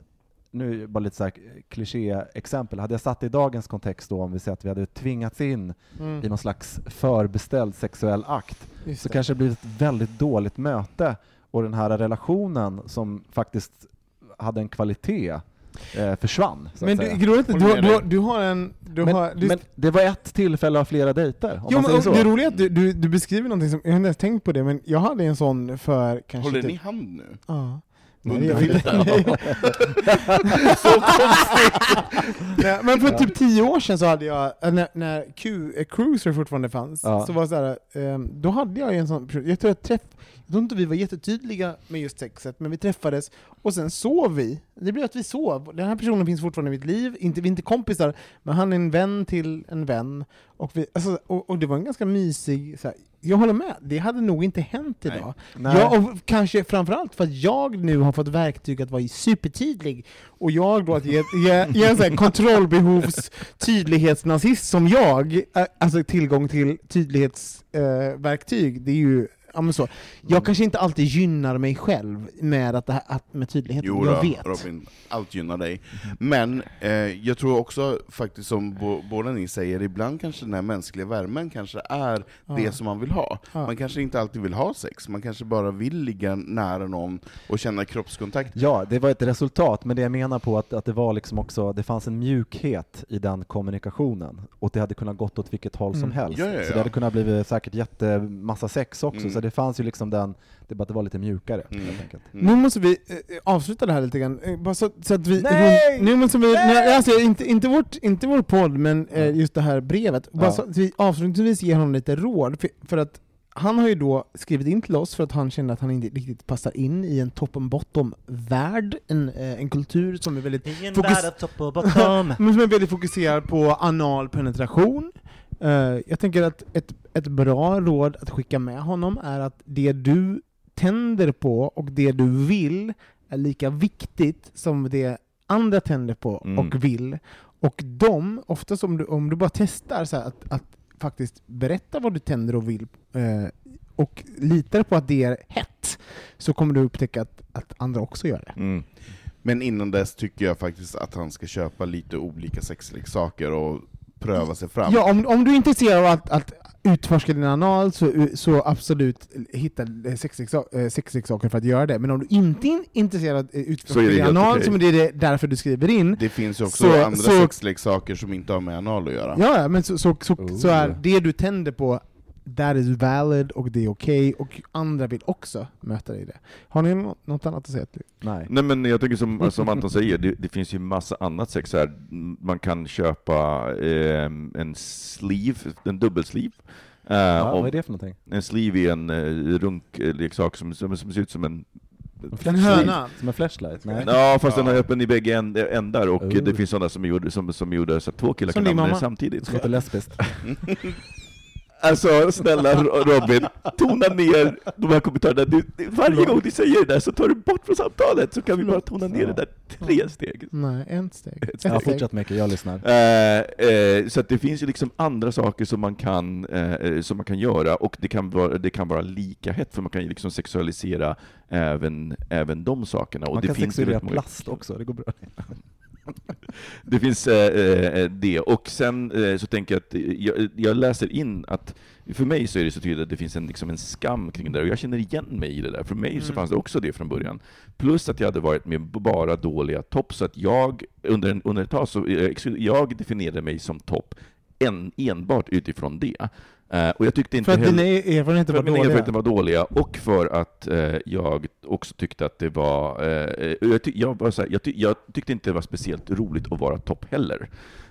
nu bara lite så här kliché-exempel, hade jag satt det i dagens kontext då, om vi säger att vi hade tvingats in Mm. i någon slags förbeställd sexuell akt, Just så det. kanske det blir ett väldigt dåligt möte och den här relationen som faktiskt hade en kvalitet eh, försvann. Så Men att du, säga. Gro, du, med du, du har en... Du men, har, du, men det var ett tillfälle av flera dejter, om jo, man men, säger så. det roliga är att du, du, du beskriver någonting som, jag har inte ens tänkt på det, men jag hade en sån för kanske... Håller typ- ni hand nu? Ja. Nej, men för typ tio år sedan så hade jag, äh, när, när Q, eh, Cruiser fortfarande fanns, Ja. så var det så här, ehm, då hade jag ju en sån person, jag tror, jag, träff, jag tror inte vi var jättetydliga med just sexet, men vi träffades, och sen sov vi. Det blev att vi sov. Den här personen finns fortfarande i mitt liv, inte, vi är inte kompisar, men han är en vän till en vän. Och, vi, alltså, och, och det var en ganska mysig, så här, jag håller med, det hade nog inte hänt Nej. idag. Nej. Ja, och kanske framförallt för att jag nu har fått verktyg att vara supertydlig, och jag då att ge, ge, ge en sån här kontrollbehovs tydlighetsnazist som jag, eh, alltså tillgång till tydlighetsverktyg, eh, det är ju Ja, men så. Jag kanske inte alltid gynnar mig själv med, att det här, att, med tydlighet, Jo jag då, vet. Robin, allt gynnar dig. Men eh, jag tror också, faktiskt som bo, båda ni säger, ibland kanske den här mänskliga värmen kanske är Ja. det som man vill ha. Ja. Man kanske inte alltid vill ha sex, man kanske bara vill ligga nära någon och känna kroppskontakt. Ja, det var ett resultat, men det jag menar på att, att det var liksom också, det fanns en mjukhet i den kommunikationen, och det hade kunnat gått åt vilket håll som Mm. helst. Ja, ja, Så det hade kunnat bli säkert jättemassa sex också, Mm. så det fanns ju liksom den, det bara att det var lite mjukare Mm. helt enkelt. Nu måste vi eh, avsluta det här lite grann, eh, bara så, så att vi... Nej! Nu måste vi Nej! nej, alltså, inte, inte, vårt, inte vår podd, men eh, just det här brevet. Bara Ja. så att vi avslutningsvis ger honom lite råd, för, för att han har ju då skrivit in till oss för att han känner att han inte riktigt passar in i en top and bottom-värld, en, eh, en kultur som är väldigt Fokus- som är väldigt fokuserad på anal penetration. Eh, jag tänker att ett, ett bra råd att skicka med honom är att det du tänder på och det du vill är lika viktigt som det andra tänder på Mm. och vill. Och de, oftast om du, om du bara testar så att, att faktiskt berätta vad du tänder och vill eh, och litar på att det är hett, så kommer du upptäcka att, att andra också gör det. Mm. Men innan dess tycker jag faktiskt att han ska köpa lite olika sexleksaker och pröva sig fram. Ja, om, om du är intresserad av att, att utforska din anal, så, så absolut hitta sexleksa- eh, sexleksaker för att göra det. Men om du inte är intresserad av att eh, Så utforska din anal, okej. som det är det därför du skriver in, Det finns ju också Så- andra så- sexleksaker som inte har med anal att göra. ja, ja, men så, så, så, Oh. så är det du tänder på, that is valid och det är okej, och andra vill också möta dig i det. Har ni nå- något annat att säga? till? Nej. Nej men jag tycker som, som Anton säger, det, det finns ju massa annat sex här. Man kan köpa eh, en sleeve, en dubbelsleeve. Eh, Ja, vad är det för någonting? En sleeve är en uh, runkleksak som, som, som ser ut som en... En höna? Som en flashlight? Nej. Ja, fast den är öppen i bägge änd- ändar, och Oh. det finns sådana som gjorde, som, som gjorde så att två killar Som kan använda det samtidigt. Det låter lesbiskt. Alltså snälla Ro- Robin, tona ner de här kommentarerna. Du, varje gång du säger det där så tar du bort från samtalet, så kan vi bara tona ner det där tre steg. Nej, en steg. Ett Ja, steg. fortsätt mycket, jag lyssnar. Eh, eh, så att det finns ju liksom andra saker som man kan, eh, eh, som man kan göra, och det kan, vara, det kan vara lika hett, för man kan ju liksom sexualisera även, även de sakerna. Och Man det kan finns sexualisera plast också, det går bra. Det finns eh, eh, det, och sen eh, så tänker jag att eh, jag, jag läser in att för mig så är det så tydligt att det finns en, liksom en skam kring det där, och jag känner igen mig i det där. För mig så Mm. fanns det också det från början. Plus att jag hade varit med bara dåliga topp, så att jag under, en, under ett tag så eh, jag definierade mig som topp en, enbart utifrån det. Eh, och jag tyckte inte För att heller- dina erfarenheter för var dåliga? erfarenheter var dåliga, och för att eh, jag också tyckte att det var... Eh, jag, ty, jag, var här, jag, ty, jag tyckte inte det var speciellt roligt att vara topp heller.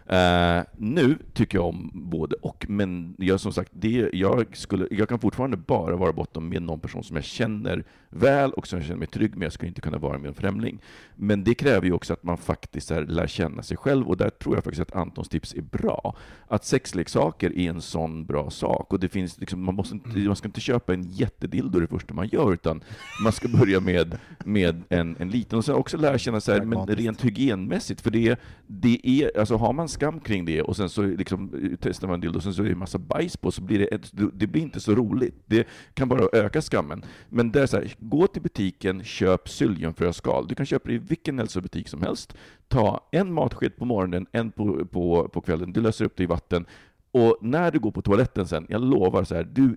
Eh, nu tycker jag om både och, men jag som sagt, det, jag, skulle, jag kan fortfarande bara vara bottom med någon person som jag känner väl och som jag känner mig trygg med. Jag skulle inte kunna vara med en främling. Men det kräver ju också att man faktiskt här, lär känna sig själv, och där tror jag faktiskt att Antons tips är bra. Att sexleksaker är en sån bra sak, och det finns liksom, man, måste inte, man ska inte köpa en jättedildo det första man gör, utan man ska börja med, med en, en liten, och sen också lära känna Pragmatiskt. rent hygienmässigt, för det, det är, alltså har man skam kring det och sen så liksom eh, testar man en dildo och sen så är det en massa bajs på, så blir det, ett, det blir inte så roligt. Det kan bara öka skammen. Men det är så här, gå till butiken, köp sylljungfruskal. Du kan köpa det i vilken hälsobutik som helst. Ta en matsked på morgonen, en på, på, på kvällen. Du löser upp det i vatten. Och när du går på toaletten sen, jag lovar så här, du,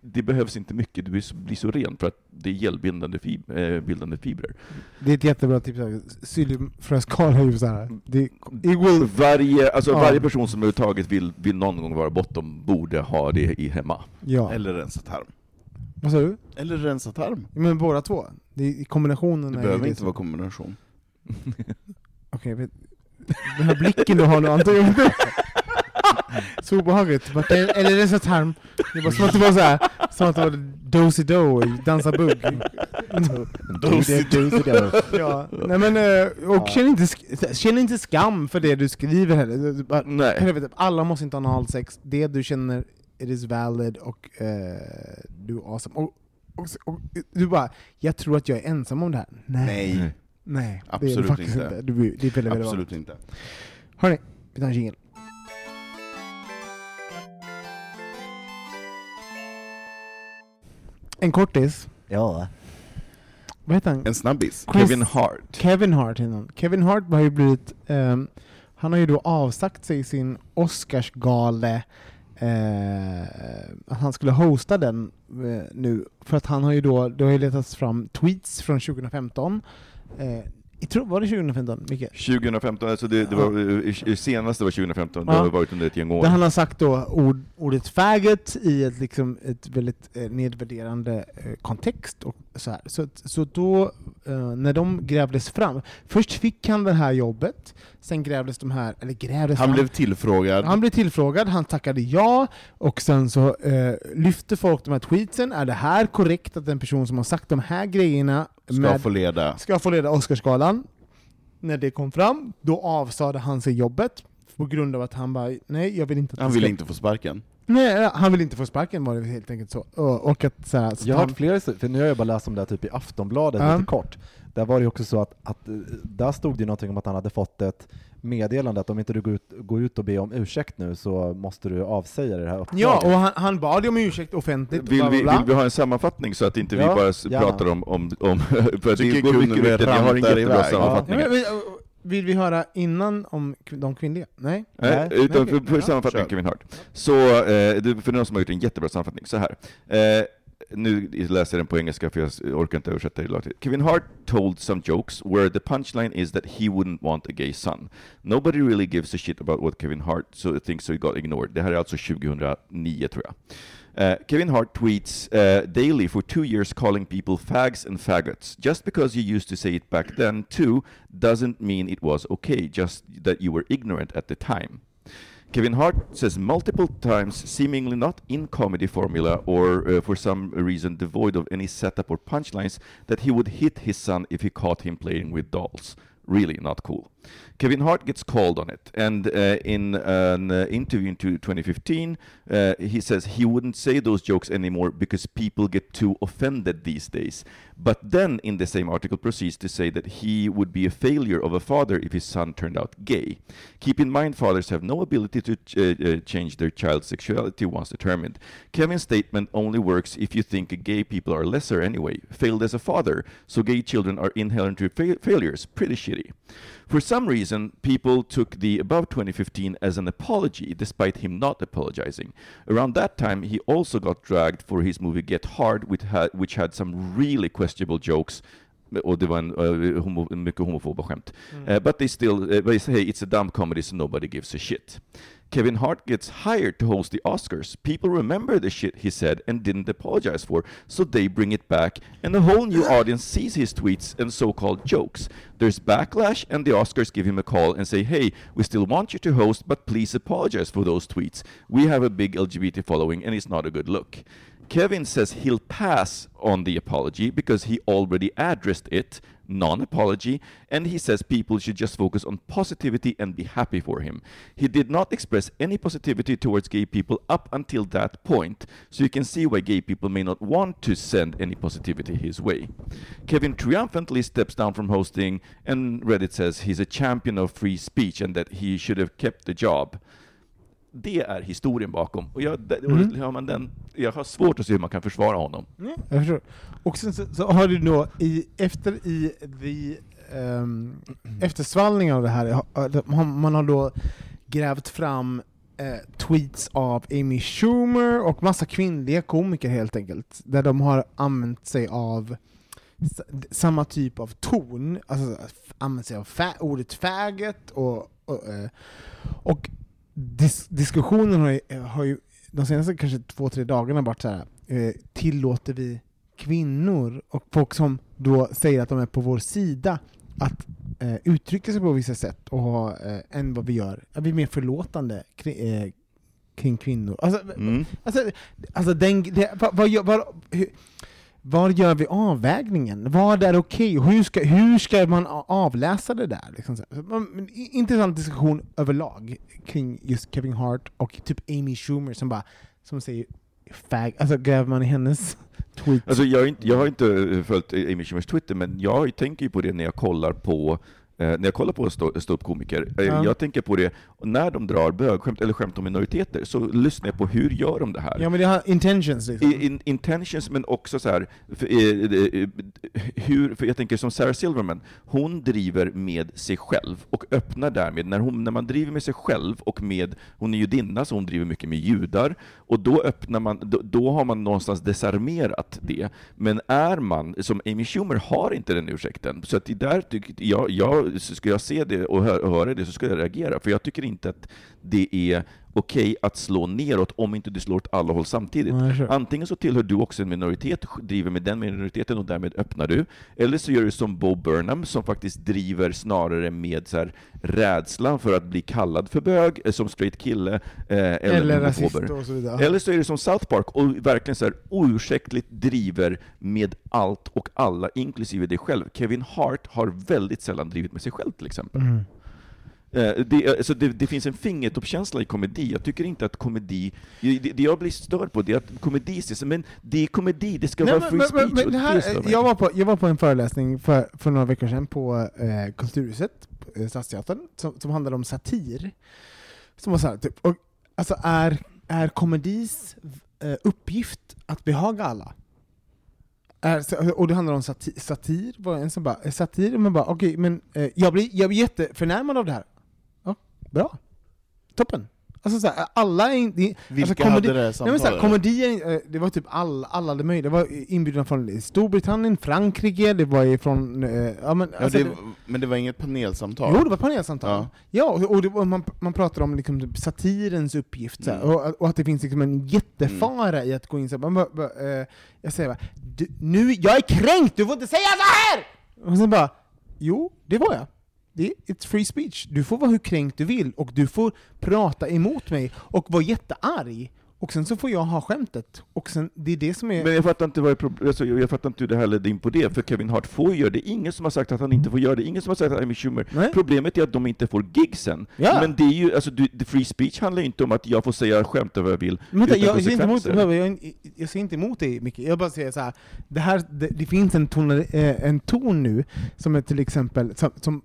det behövs inte mycket, du blir så ren för att det är gelbildande fib äh, bildande fibrer. Det är ett jättebra tips. Sylifröskal är ju så här. Det, will... varje, alltså ja. varje person som överhuvudtaget vill, vill någon gång vara bottom borde ha det i hemma. Ja. Eller rensa tarm. Vad sa du? Eller rensa tarm. Men båda två? Det är, kombinationen det behöver inte vara kombination. Okej, okay, den här blicken du har nu antagligen. Så obehagligt. Eller rensa tarm. Det var som att det var såhär, som att det var dosi-do i Dansa bugg. Dosi-do. ja. Nej men, eh, och ja. känn, inte, känn inte skam för det du skriver heller. Nej. Alla måste inte ha analsex. Det du känner, it is valid och uh, du är awesome. Och, och, och, du bara, jag tror att jag är ensam om det här. Nej. Nej. Nej, Absolut det är faktiskt inte. inte. Du, det är Absolut inte. Hörni, vi tar en jingel. En kortis. Ja. Vad heter han? En snabbis. Chris Kevin Hart. Kevin Hart han. Kevin Hart har ju blivit, um, han har ju då avsagt sig sin Oscarsgale uh, att han skulle hosta den uh, nu, för att han har ju då, det har ju letats fram tweets från 2015 uh, jag tror, var det 2015, Micke? 2015, alltså det, det var, senaste var 2015, ja. det har varit under ett gäng år. Där han har sagt då ord, ordet faggot i ett, liksom, ett väldigt eh, nedvärderande eh, kontext. Och så, här. så, så då, eh, när de grävdes fram, först fick han det här jobbet, sen grävdes de här, eller grävdes Han fram. blev tillfrågad. Han blev tillfrågad, han tackade ja, och sen så eh, lyfte folk de här tweetsen, är det här korrekt att en person som har sagt de här grejerna Ska med, få leda. Ska få leda Oscarsgalan. När det kom fram, då avsade han sig jobbet. På grund av att han bara, nej jag vill inte att Han vill inte få sparken? Nej, han vill inte få sparken var det helt enkelt så. Och att, så, här, så jag har hört flera för nu har jag bara läst om det här typ i Aftonbladet ja. lite kort. Där var det också så att, att där stod det någonting om att han hade fått ett meddelande att om inte du går ut, går ut och ber om ursäkt nu så måste du avsäga det här uppdraget. Ja, och han, han bad om ursäkt offentligt. Vill, bla, bla, bla. Vi, vill vi ha en sammanfattning så att inte ja, vi bara gärna. pratar om, om, om för att det går mycket rykten, jag har en jättebra sammanfattning. Ja. Vill vi höra innan om de kvinnliga? Nej? Nej, utan för, för sammanfattningen Kevin Hart. Så, eh, för någon som har gjort en jättebra sammanfattning, så här. Eh, nu läser jag den på engelska för jag orkar inte översätta det lagligt. Kevin Hart told some jokes where the punchline is that he wouldn't want a gay son. Nobody really gives a shit about what Kevin Hart so thinks so he got ignored. Det här är alltså 2009 tror jag. Uh, Kevin Hart tweets uh, daily for two years calling people fags and faggots. Just because you used to say it back then too doesn't mean it was okay, just that you were ignorant at the time. Kevin Hart says multiple times, seemingly not in comedy formula or uh, for some reason devoid of any setup or punchlines, that he would hit his son if he caught him playing with dolls. Really not cool. Kevin Hart gets called on it, and uh, in an uh, interview in 2015, uh, he says he wouldn't say those jokes anymore because people get too offended these days. But then, in the same article, proceeds to say that he would be a failure of a father if his son turned out gay. Keep in mind, fathers have no ability to ch uh, change their child's sexuality once determined. Kevin's statement only works if you think gay people are lesser anyway, failed as a father, so gay children are inherently fa failures. Pretty For some reason, people took the above 2015 as an apology, despite him not apologizing. Around that time, he also got dragged for his movie Get Hard, which had, which had some really questionable jokes och det var en uh, homo, mycket homofoba skämt. Mm. Uh, but they still, uh, they say it's a dumb comedy so nobody gives a shit. Kevin Hart gets hired to host the Oscars. People remember the shit he said and didn't apologize for, so they bring it back, and a whole new audience sees his tweets and so called jokes. There's backlash, and the Oscars give him a call and say, Hey, we still want you to host, but please apologize for those tweets. We have a big LGBT following, and it's not a good look. Kevin says he'll pass on the apology because he already addressed it non-apology, and he says people should just focus on positivity and be happy for him. He did not express any positivity towards gay people up until that point, so you can see why gay people may not want to send any positivity his way. Kevin triumphantly steps down from hosting, and Reddit says he's a champion of free speech and that he should have kept the job. Det är historien bakom. Och jag, mm. hör man den, jag har svårt att se hur man kan försvara honom. Mm, jag förstår. Och sen så, så, har du då, i, efter i the, um, eftersvallningen av det här, man har då grävt fram eh, tweets av Amy Schumer och massa kvinnliga komiker helt enkelt, där de har använt sig av samma typ av ton, alltså använt sig av ordet faggot och, och, eh, och dis diskussionen har ju, har ju de senaste kanske två, tre dagarna varit så här, eh, tillåter vi kvinnor och folk som då säger att de är på vår sida att eh, uttrycka sig på vissa sätt och ha, eh, än vad vi gör. Att vi är mer förlåtande kring, eh, kring kvinnor. Alltså, mm. alltså, alltså den, det, vad, vad, vad, hur, var gör vi avvägningen? Vad är okej? Okay? Hur, ska, hur ska man avläsa det där? Liksom intressant diskussion överlag kring just Kevin Hart och typ Amy Schumer som bara som säger fag, alltså gräver man i hennes tweets? Alltså jag, har inte, jag har inte följt Amy Schumers Twitter, men jag tänker ju på det när jag kollar på när jag kollar på ståuppkomiker, eh, ja. jag tänker på det, när de drar bögskämt eller skämt om minoriteter, så lyssnar jag på hur gör de det här? Ja men det har intentions liksom. In, intentions, men också så här, för, eh, hur, för jag tänker som Sarah Silverman, hon driver med sig själv, och öppnar därmed, när, hon, när man driver med sig själv, och med, hon är judinna, så hon driver mycket med judar, och då öppnar man, då, då har man någonstans desarmerat det. Men är man, som Amy Schumer har inte den ursäkten, så att det där tycker jag, jag ska jag se det och höra det så ska jag reagera, för jag tycker inte att det är okej okay att slå neråt om inte du slår åt alla håll samtidigt. Nej, sure. Antingen så tillhör du också en minoritet, driver med den minoriteten och därmed öppnar du, eller så gör du som Bo Burnham som faktiskt driver snarare med så här, rädslan för att bli kallad för bög, eh, som straight kille, eh, eller, eller rasist och så vidare. Eller så är det som South Park och verkligen så här oursäktligt driver med allt och alla, inklusive dig själv. Kevin Hart har väldigt sällan drivit med sig själv till exempel. Mm. Eh, det, alltså det, det, finns en fingertoppskänsla i komedi. Jag tycker inte att komedi... Det, det jag blir störd på det är att komedi men det är komedi, det ska Nej, vara free men, speech. Men, men här, jag, var på, jag var på en föreläsning för, för några veckor sedan på eh, Kulturhuset, eh, Stadsteatern, som, som handlade om satir. Som var så här, typ, och, alltså är, är komedis eh, uppgift att behaga alla? Är, och det handlar om satir, satir var en som bara, satir, man bara okej, okay, men eh, jag, blir, jag blir jätteförnärmad av det här. Bra. Toppen. Alltså såhär, alla är inte... Vilka alltså, komedi, hade det samtalet? Nej, komedier, eh, det var typ alla, alla de möjliga, det var inbjudna från Storbritannien, Frankrike, det var från... Eh, ja, men, alltså, ja, det, men det var inget panelsamtal? Jo, det var panelsamtal. Ja, ja och, det, och man, man pratar om liksom, typ satirens uppgift, mm. och, och, att det finns liksom en jättefara mm. i att gå in så man bara, bara, eh, Jag säger bara, du, nu, jag är kränkt, du får inte säga så här! Och sen bara, jo, det var jag det är it's free speech. Du får vara hur kränkt du vill, och du får prata emot mig och vara jättearg. Och sen så får jag ha skämtet. Och sen, det är det som är... Men jag fattar inte, vad alltså, jag fattar inte hur det här ledde in på det, för Kevin Hart får ju göra det. Ingen som har sagt att han inte får göra det. Ingen som har sagt att Amy Schumer... Nej. Problemet är att de inte får gigsen. Ja. Men det är ju, alltså, the free speech handlar ju inte om att jag får säga skämt över vad jag vill, men, utan jag, jag, inte emot, jag, jag ser inte emot det mycket. Jag bara säger så här, det, här, det, det finns en ton, eh, en ton nu, som är till exempel, som, som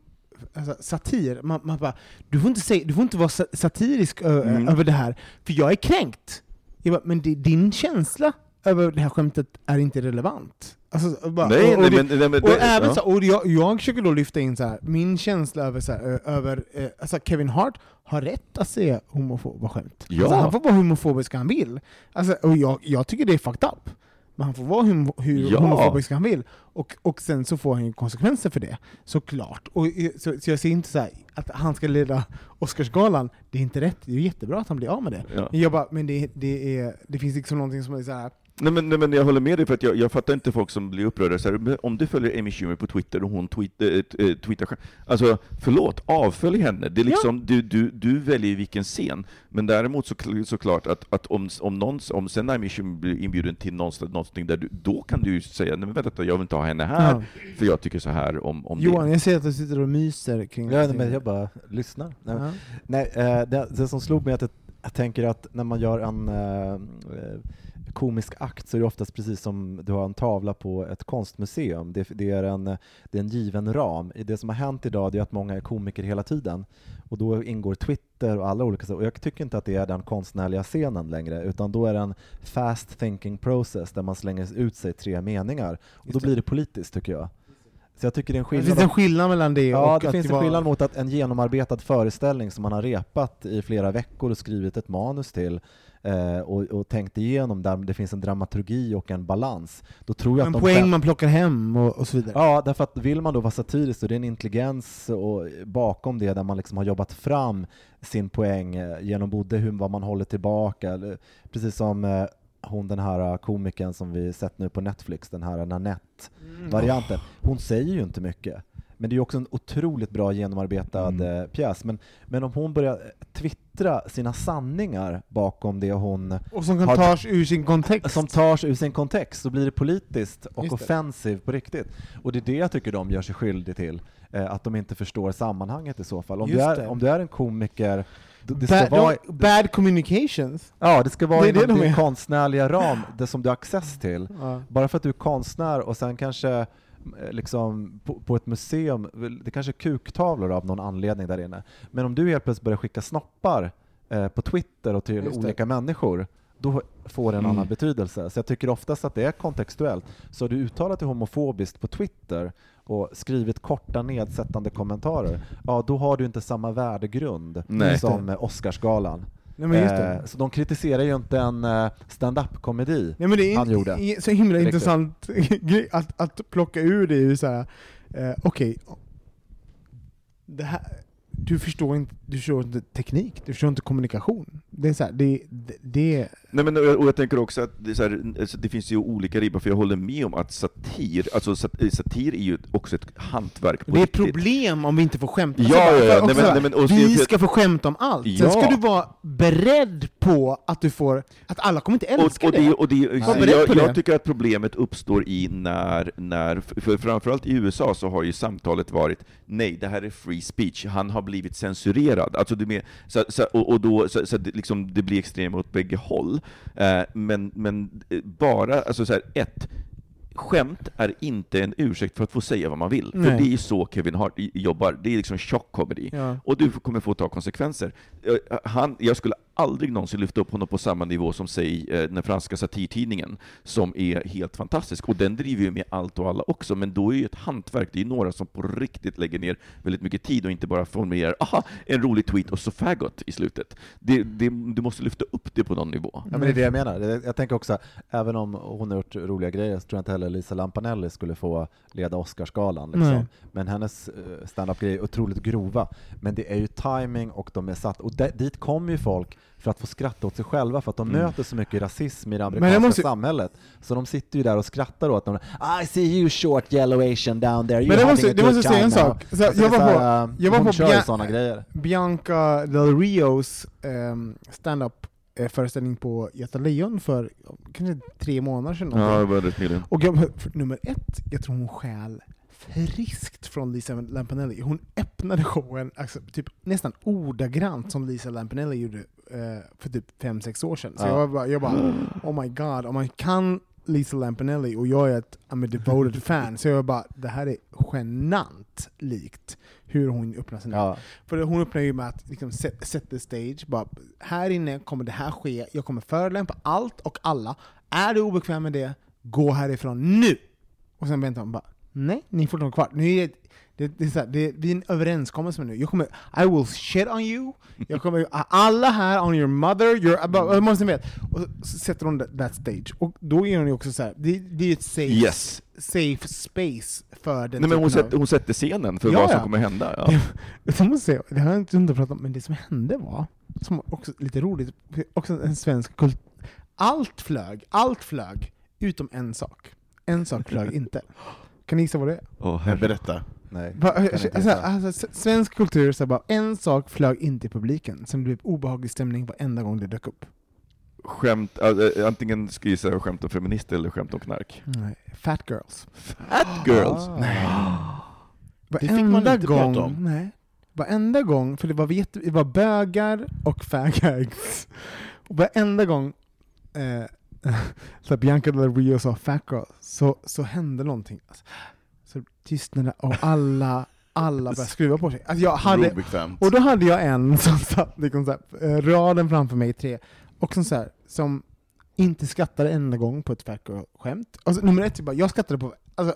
alltså, satir, man, man bara, du får inte, säga, du får inte vara satirisk mm. över det här, för jag är kränkt. Jag bara, men det, din känsla över det här skämtet är inte relevant. Alltså, bara, nej, och, och, nej, men, nej, men, och, det, även ja. så, och jag, jag försöker då lyfta in så här, min känsla över, så här, över eh, alltså Kevin Hart har rätt att säga homofoba skämt. Ja. Alltså, han får vara homofobisk han vill. Alltså, och jag, jag tycker det är fucked up. Men han får vara hur, hur ja. homofobisk han vill, och, och sen så får han ju konsekvenser för det, såklart. Och, så, så jag ser inte så här, att han ska leda Oscarsgalan, det är inte rätt, det är jättebra att han blir av med det. Ja. Men, jag bara, men det, det, är, det finns liksom någonting som är så här, Nej men, nej men jag håller med dig, för att jag, jag fattar inte folk som blir upprörda. Så här, om du följer Amy Schumer på Twitter och hon tweet, äh, tweetar själv, alltså förlåt, avfölj henne. Det är liksom, ja. du, du, du väljer vilken scen. Men däremot så, såklart att, att om, om, någon, om sen Amy Schumer blir inbjuden till någonstans, någonting där du, då kan du ju säga, nej men vänta jag vill inte ha henne här, ja. för jag tycker så här om, om Johan, det. jag ser att du sitter och myser kring ja, men Jag bara lyssnar. Nej, ja. nej äh, det, det som slog mig att jag, jag tänker att när man gör en äh, komisk akt så är det oftast precis som du har en tavla på ett konstmuseum. Det, det, är, en, det är en given ram. Det som har hänt idag är att många är komiker hela tiden och då ingår Twitter och alla olika och jag tycker inte att det är den konstnärliga scenen längre utan då är det en fast thinking process där man slänger ut sig tre meningar och då blir det politiskt tycker jag. Så jag tycker det, är en skillnad det finns en skillnad mellan det ja, och det att finns det en skillnad mot att en genomarbetad föreställning som man har repat i flera veckor och skrivit ett manus till eh, och, och tänkt igenom där det finns en dramaturgi och en balans. Då tror jag en att poäng man plockar hem och, och, så vidare. Ja, därför att vill man då vara satirisk, det är en intelligens och bakom det där man liksom har jobbat fram sin poäng eh, genom både hur, vad man håller tillbaka, precis som eh, hon den här komikern som vi sett nu på Netflix, den här Nanette-varianten, mm. hon säger ju inte mycket. Men det är också en otroligt bra genomarbetad mm. Eh, pjäs. Men, men om hon börjar twittra sina sanningar bakom det hon... Och som har, tas ur sin kontext. Som tas ur sin kontext, så blir det politiskt och offensivt på riktigt. Och det är det jag tycker de gör sig skyldiga till. Eh, att de inte förstår sammanhanget i så fall. Om, du är, om du är en komiker det ska bad, vara, bad communications? Ja, det ska vara det inom din konstnärliga ram, det som du har access till. Ja. Bara för att du är konstnär och sen kanske Eh, liksom, på, på, ett museum, det kanske är kuktavlor av någon anledning där inne, men om du helt plötsligt börjar skicka snoppar eh, på Twitter och till olika människor, då får det en mm. annan betydelse. Så jag tycker oftast att det är kontextuellt. Så har du uttalat dig homofobiskt på Twitter och skrivit korta nedsättande kommentarer, ja då har du inte samma värdegrund Nej. som Oscarsgalan. Nej, eh, så de kritiserar ju inte en uh, stand-up-komedi Nej, men det är han gjorde. Det så himla Riktigt. intressant att, att plocka ur det, är här, uh, okej, okay du förstår inte, du förstår inte teknik, du förstår inte kommunikation. Det är så här, det, det, det... Nej, men, och jag tänker också att det, här, alltså, det finns ju olika ribbor, för jag håller med om att satir, alltså satir är ju också ett hantverk på Det är ett problem om vi inte får skämta. Ja, alltså, ja, ja. Nej, men, nej, men, och, vi ska få skämta om allt. Ja. Sen ska du vara beredd på att du får, att alla kommer inte älska och, och det. Och det jag, jag tycker att problemet uppstår i när, när för framförallt i USA så har ju samtalet varit, nej, det här är free speech, han har blivit censurerad. Alltså det med, så, så, och, och, då, så, så det, liksom, det blir extremt åt bägge håll. Eh, men, men eh, bara, alltså så här, ett, skämt är inte en ursäkt för att få säga vad man vill. Nej. För det är så Kevin Hart jobbar. Det är liksom tjock comedy. Ja. Och du kommer få ta konsekvenser. Eh, han, jag skulle aldrig någonsin lyfta upp honom på samma nivå som, säg, eh, den franska satirtidningen, som är helt fantastisk. Och den driver ju med allt och alla också, men då är det ju ett hantverk. Det är några som på riktigt lägger ner väldigt mycket tid och inte bara formulerar aha, en rolig tweet och så faggot i slutet. Det, det, du måste lyfta upp det på någon nivå. Ja, men det är det jag menar. Jag tänker också, även om hon har gjort roliga grejer, så tror jag inte heller Lisa Lampanelli skulle få leda Oscarsgalan. Liksom. Men hennes eh, standup-grejer är otroligt grova. Men det är ju timing och de är satt, och dit kommer ju folk för att få skratta åt sig själva, för att de mm. möter så mycket rasism i det amerikanska måste... samhället. Så de sitter ju där och skrattar åt dem. I see you short yellow asian down there, Men det måste, måste säga en sak. Så alltså, jag, var på, jag var på Bia grejer. Bianca Del Rios um, stand-up eh, föreställning på Göta Lejon för kanske tre månader sedan. Ja, var rätt Och jag, nummer ett, jag tror hon stjäl friskt från Lisa Lampanelli. Hon öppnade showen alltså, typ nästan ordagrant som Lisa Lampanelli gjorde för typ fem sex år sedan. Så ja. jag, bara, jag bara, oh my god, om man kan Lisa Lampanelli och jag är ett I'm a devoted fan, så jag bara, det här är genant likt hur hon öppnar sina... Ja. För hon öppnar ju med att liksom set, set the stage, bara, här inne kommer det här ske, jag kommer förolämpa allt och alla. Är du obekväm med det, gå härifrån nu! Och sen väntar hon bara, Nej, ni får inte kvar. Nu är det, det, det, är så här, det, det är en överenskommelse nu. Jag kommer, I will shit on you, jag kommer, alla här, on your mother, your, jag måste veta. Och så sätter hon that, that stage. Och då är hon ju också så här, det, det är ett safe, yes. safe space för den Nej, men hon, sätter, hon sätter scenen för ja, vad som ja. kommer hända. Ja. Det, måste säga, det har jag inte pratat om, men det som hände var, som också lite roligt, också en svensk kult, allt flög, allt flög Utom en sak. En sak flög inte. Kan ni gissa vad det är? Oh, Berätta. Nej. Inte alltså, alltså, svensk kultur, så bara, en sak flög inte i publiken, som blev obehaglig stämning varenda gång det dök upp. Skämt, äh, antingen ska jag skämt om feminister eller skämt om knark. Nej. Fat girls. Fat girls! Ah. Det fick man inte prata gång, om. Nej. Varenda gång, för det var, jätte, det var bögar och faggags. Och varenda gång eh, så att Bianca Del Rio sa fat girl, så, så hände någonting. Alltså, tystnade och alla, alla började skruva på sig. Alltså jag hade, Obekvämt. och då hade jag en som satt liksom så här, eh, raden framför mig, tre, och som, så här, som inte skrattade en enda gång på ett fat girl-skämt. Alltså, nummer ett, jag bara, jag skrattade på... Alltså,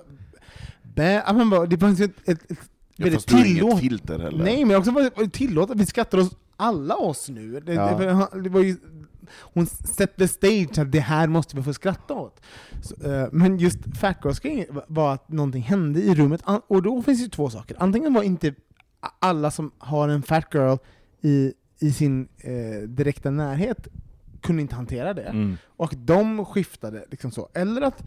bä, man bara, det fanns ju ett, ett, ett ja, fast du har inget tillåt- filter heller. Nej, men också tillåtet, vi skrattar oss alla oss nu. Det, Ja. det, det var ju, hon set the stage, att det här måste vi få skratta åt. Så, eh, men just fat girls var att någonting hände i rummet, An- och då finns det två saker. Antingen var inte alla som har en fat girl i, i sin eh, direkta närhet kunde inte hantera det, Mm. och de skiftade liksom så. Eller att,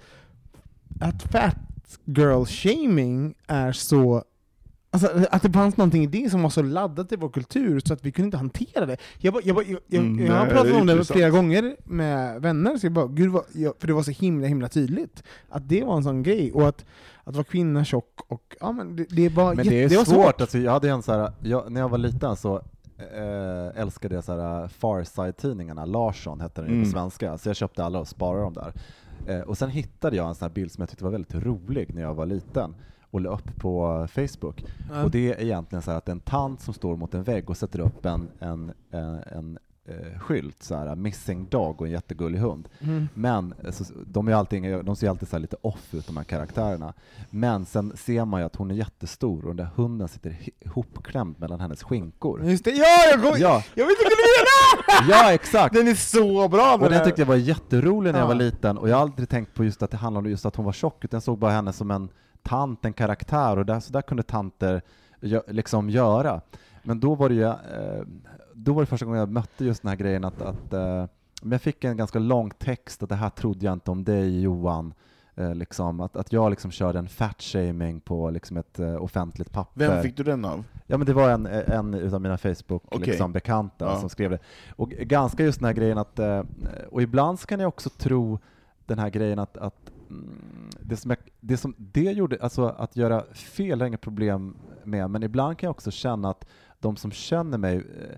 att fat girl shaming är så Alltså, att det fanns någonting i det som var så laddat i vår kultur så att vi kunde inte hantera det. Jag, bara, jag, bara, jag, jag, Mm, jag har pratat om det flera gånger med vänner, så jag bara, Gud, vad, för det var så himla himla tydligt att det var en sån grej. Och att, att vara kvinna tjock, och, ja, men det, det var, Men det är det var svårt, Alltså, jag hade en så här, jag, när jag var liten så eh, älskade jag så här Farside-tidningarna, Larsson hette den Mm. på svenska, så jag köpte alla och sparade dem där. Eh, och sen hittade jag en sån här bild som jag tyckte var väldigt rolig när jag var liten och la upp på Facebook. Ja. Och det är egentligen så här att en tant som står mot en vägg och sätter upp en, en, en, en eh, skylt, så här, missing dog och en jättegullig hund. Mm. Men eh, så, de, är alltid, de ser alltid så här lite off ut, de här karaktärerna. Men sen ser man ju att hon är jättestor och den där hunden sitter ihopklämd mellan hennes skinkor. Just det, ja! Jag, kom, Ja, jag vet inte vad du menar! ja exakt! Den är så bra! Och den här. tyckte jag var jätterolig när jag Ja. var liten, och jag har aldrig tänkt på just att det handlade om just att hon var tjock, utan jag såg bara henne som en tant, en karaktär, och där, så där kunde tanter liksom göra. Men då var det ju, eh, då var det första gången jag mötte just den här grejen att, att eh, men jag fick en ganska lång text att det här trodde jag inte om dig Johan, eh, liksom, att, att jag liksom körde en fat-shaming på liksom ett eh, offentligt papper. Vem fick du den av? Ja men det var en, en utav mina. Facebook-bekanta liksom, bekanta Ja. som skrev det. Och ganska just den här grejen att, eh, och ibland så kan jag också tro den här grejen att, att det, som jag, det som det gjorde, alltså att göra fel har jag inga problem med, men ibland kan jag också känna att de som känner mig eh,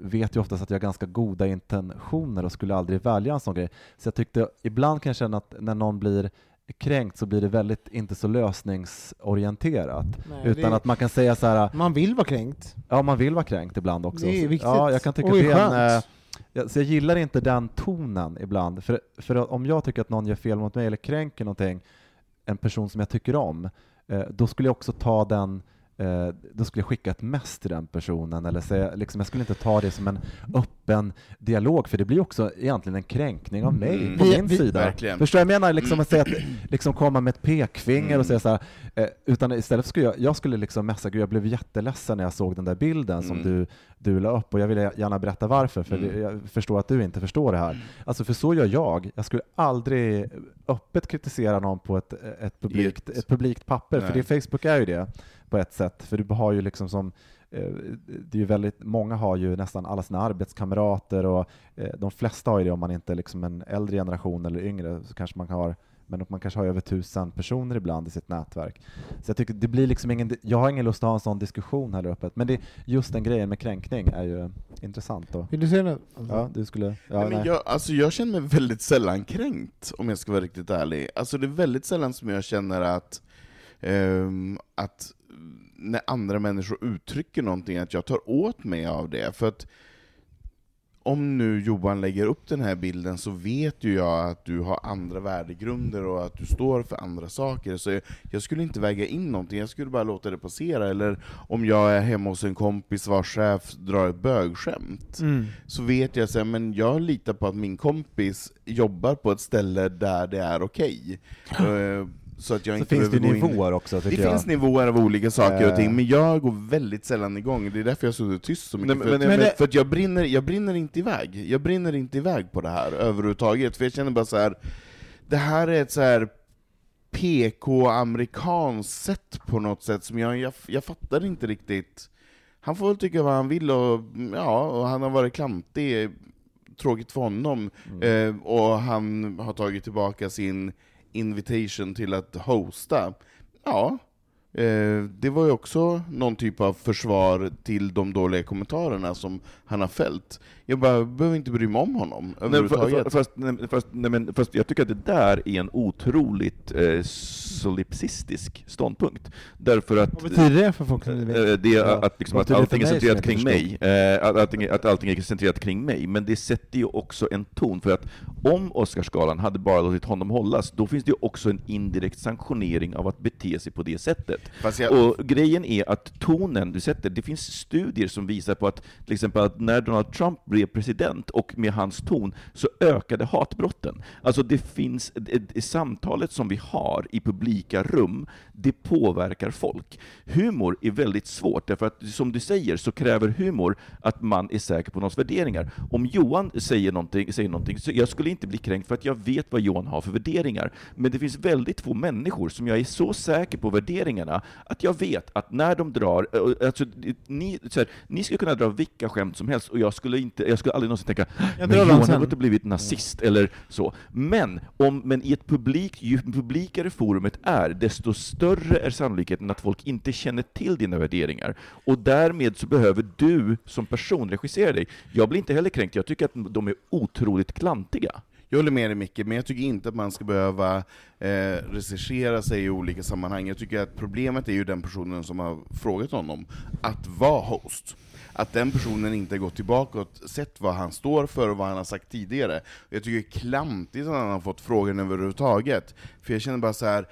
vet ju oftast att jag har ganska goda intentioner och skulle aldrig välja en sån grej. Så jag tyckte, ibland kan jag känna att när någon blir kränkt så blir det väldigt inte så lösningsorienterat. Nej, Utan det- att man kan säga så här, Man vill vara kränkt. ja man vill vara kränkt ibland också. Det är viktigt. Ja, jag kan tycka Och det är är en, ja, så jag gillar inte den tonen ibland. För, för om jag tycker att någon gör fel mot mig eller kränker någonting, en person som jag tycker om, eh, då skulle jag också ta den eh, då skulle jag skicka ett mess till den personen, eller säga, liksom, jag skulle inte ta det som en öppen dialog, för det blir också egentligen en kränkning av mig Mm. på Vi- min vi- sida. Verkligen. Förstår jag menar? Liksom att säga att, liksom komma med ett pekfinger Mm. och säga så här, eh, utan istället skulle jag, jag skulle liksom messa, gud jag blev jätteledsen när jag såg den där bilden som Mm. du, du la upp och jag vill gärna berätta varför, för Mm. jag förstår att du inte förstår det här. Alltså för så gör jag. Jag skulle aldrig öppet kritisera någon på ett, ett, publikt, ett- publikt papper, för Nej. det, Facebook är ju det på ett sätt, för du har ju liksom som eh, det är ju väldigt, många har ju nästan alla sina arbetskamrater och eh, de flesta har ju det om man inte är liksom en äldre generation eller yngre så kanske man har men man kanske har över tusen personer ibland i sitt nätverk. Så jag tycker det blir liksom ingen, jag har ingen lust att ha en sån diskussion här öppet, men det, just den grejen med kränkning är ju intressant. Då. Vill du säga det? Ja, du skulle... Ja, nej, men jag, alltså jag känner mig väldigt sällan kränkt, om jag ska vara riktigt ärlig. Alltså det är väldigt sällan som jag känner att, ehm, att när andra människor uttrycker någonting, att jag tar åt mig av det. För att om nu Johan lägger upp den här bilden så vet ju jag att du har andra värdegrunder och att du står för andra saker. Så jag, jag skulle inte väga in någonting, jag skulle bara låta det passera. Eller om jag är hemma hos en kompis vars chef drar ett bögskämt, Mm. så vet jag sen, men jag litar på att min kompis jobbar på ett ställe där det är okej. Eh, så att jag Så inte finns det gå in- nivåer också, Det tycker jag. finns nivåer av olika saker och Eh. ting, men jag går väldigt sällan igång. Det är därför jag suttit tyst så mycket. Nej, för, men- att- men det- för att jag brinner, jag brinner inte iväg. Jag brinner inte iväg på det här överhuvudtaget, för jag känner bara så här. det här är ett så här PK-amerikanskt sätt på något sätt som jag, jag, jag fattar inte riktigt. Han får väl tycka vad han vill, och, ja, och han har varit klantig, tråkigt för honom, mm. eh, och han har tagit tillbaka sin invitation till att hosta. Ja, eh, det var ju också någon typ av försvar till de dåliga kommentarerna som han har fällt. Jag bara behöver inte bry mig om honom överhuvudtaget. Fast, fast, nej, fast jag tycker att det där är en otroligt eh, solipsistisk ståndpunkt. Därför att, Vad betyder det för folk som vet? Det är att, liksom, att allting är centrerat kring mig. Eh, att, allting, att allting är centrerat kring mig. Men det sätter ju också en ton, för att om Oscarsgalan hade bara låtit honom hållas, då finns det ju också en indirekt sanktionering av att bete sig på det sättet. Jag... Och grejen är att tonen du sätter, det finns studier som visar på att till exempel att när Donald Trump blev president och med hans ton så ökade hatbrotten. Alltså det finns, det, samtalet som vi har i publika rum, det påverkar folk. Humor är väldigt svårt, därför att som du säger så kräver humor att man är säker på någons värderingar. Om Johan säger någonting, säger någonting så jag skulle inte bli kränkt för att jag vet vad Johan har för värderingar. Men det finns väldigt få människor som jag är så säker på värderingarna att jag vet att när de drar, eh, alltså, ni, så här, ni skulle kunna dra vilka skämt som helst och jag skulle, inte, jag skulle aldrig någonsin tänka men Johan har inte blivit nazist eller så. Men, om, men i ett publik, ju publikare forumet är, desto större är sannolikheten att folk inte känner till dina värderingar. Och därmed så behöver du som person regissera dig. Jag blir inte heller kränkt, jag tycker att de är otroligt klantiga. Jag håller med dig Micke, men jag tycker inte att man ska behöva eh, regissera sig i olika sammanhang. Jag tycker att problemet är ju den personen som har frågat honom att vara host. Att den personen inte gått tillbaka och sett vad han står för och vad han har sagt tidigare. Jag tycker det är klantigt att han har fått frågan överhuvudtaget. För jag känner bara så här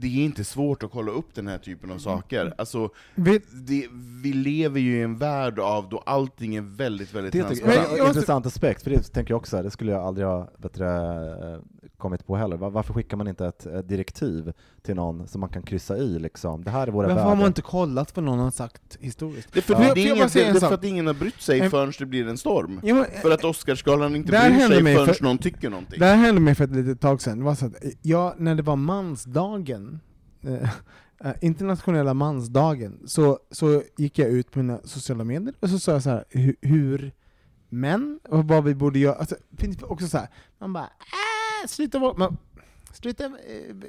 det är inte svårt att kolla upp den här typen av saker. Alltså, vi, det, vi lever ju i en värld av då allting är väldigt, väldigt det transparent. Det är en intressant aspekt, för det tänker jag också, det skulle jag aldrig ha bättre, kommit på heller. Varför skickar man inte ett, ett direktiv till någon som man kan kryssa i liksom? Det här är våra Varför har man inte kollat vad någon har sagt historiskt? Det är för, ja. det är ingen, det är för att ingen har brytt sig förrän det blir en storm. Ja, men, för att Oscarsgalan inte bryr sig förrän för, någon tycker någonting. Det här hände mig för ett litet tag sedan. Det var så att jag, när det var mansdagen, eh, internationella mansdagen, så, så gick jag ut på mina sociala medier och så sa jag så här, hur, hur män, och vad vi borde göra. Alltså, finns också så här, man bara äh, sluta men, Sluta,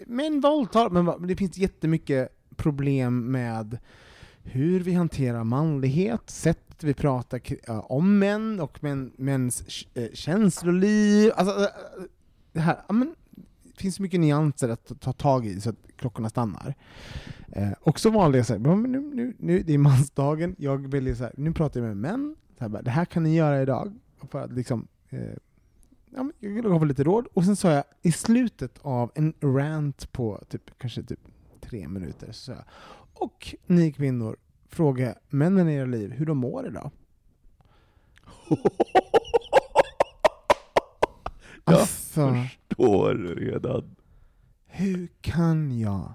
män våldtar, men det finns jättemycket problem med hur vi hanterar manlighet, sättet vi pratar eh, om män och män, mäns eh, känsloliv. Alltså, det, här, men, det finns mycket nyanser att ta tag i så att klockorna stannar. Eh, och så valde jag så här, nu, nu, nu, det är mansdagen, jag väljer så här, nu pratar jag med män, så här, det här kan ni göra idag, för att liksom, eh, ja, jag gav lite råd, och sen sa jag i slutet av en rant på typ, kanske typ tre minuter, så jag, och ni kvinnor, fråga männen i era liv hur de mår idag. jag alltså, förstår redan. Hur kan jag,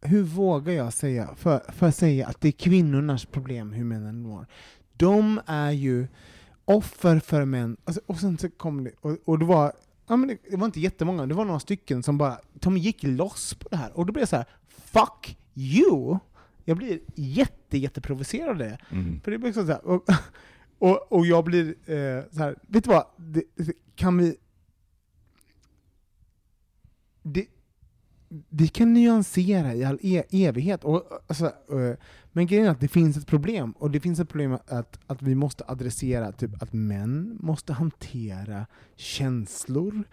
hur vågar jag säga, för, för att säga att det är kvinnornas problem hur männen mår? De är ju offer för män, alltså, och sen så kom det, och, och det var Ja, men det, det, var inte jättemånga, det var några stycken som bara de gick loss på det här. Och då blev jag så här, fuck you! Jag blir jätte, jätteprovocerad av det. Mm. För det blir så här, och, och, och jag blir eh, så här, vet du vad? Det, kan vi... Det, vi kan nyansera i all e evighet. Och, alltså, uh, men grejen är att det finns ett problem, och det finns ett problem att, att vi måste adressera typ att män måste hantera känslor,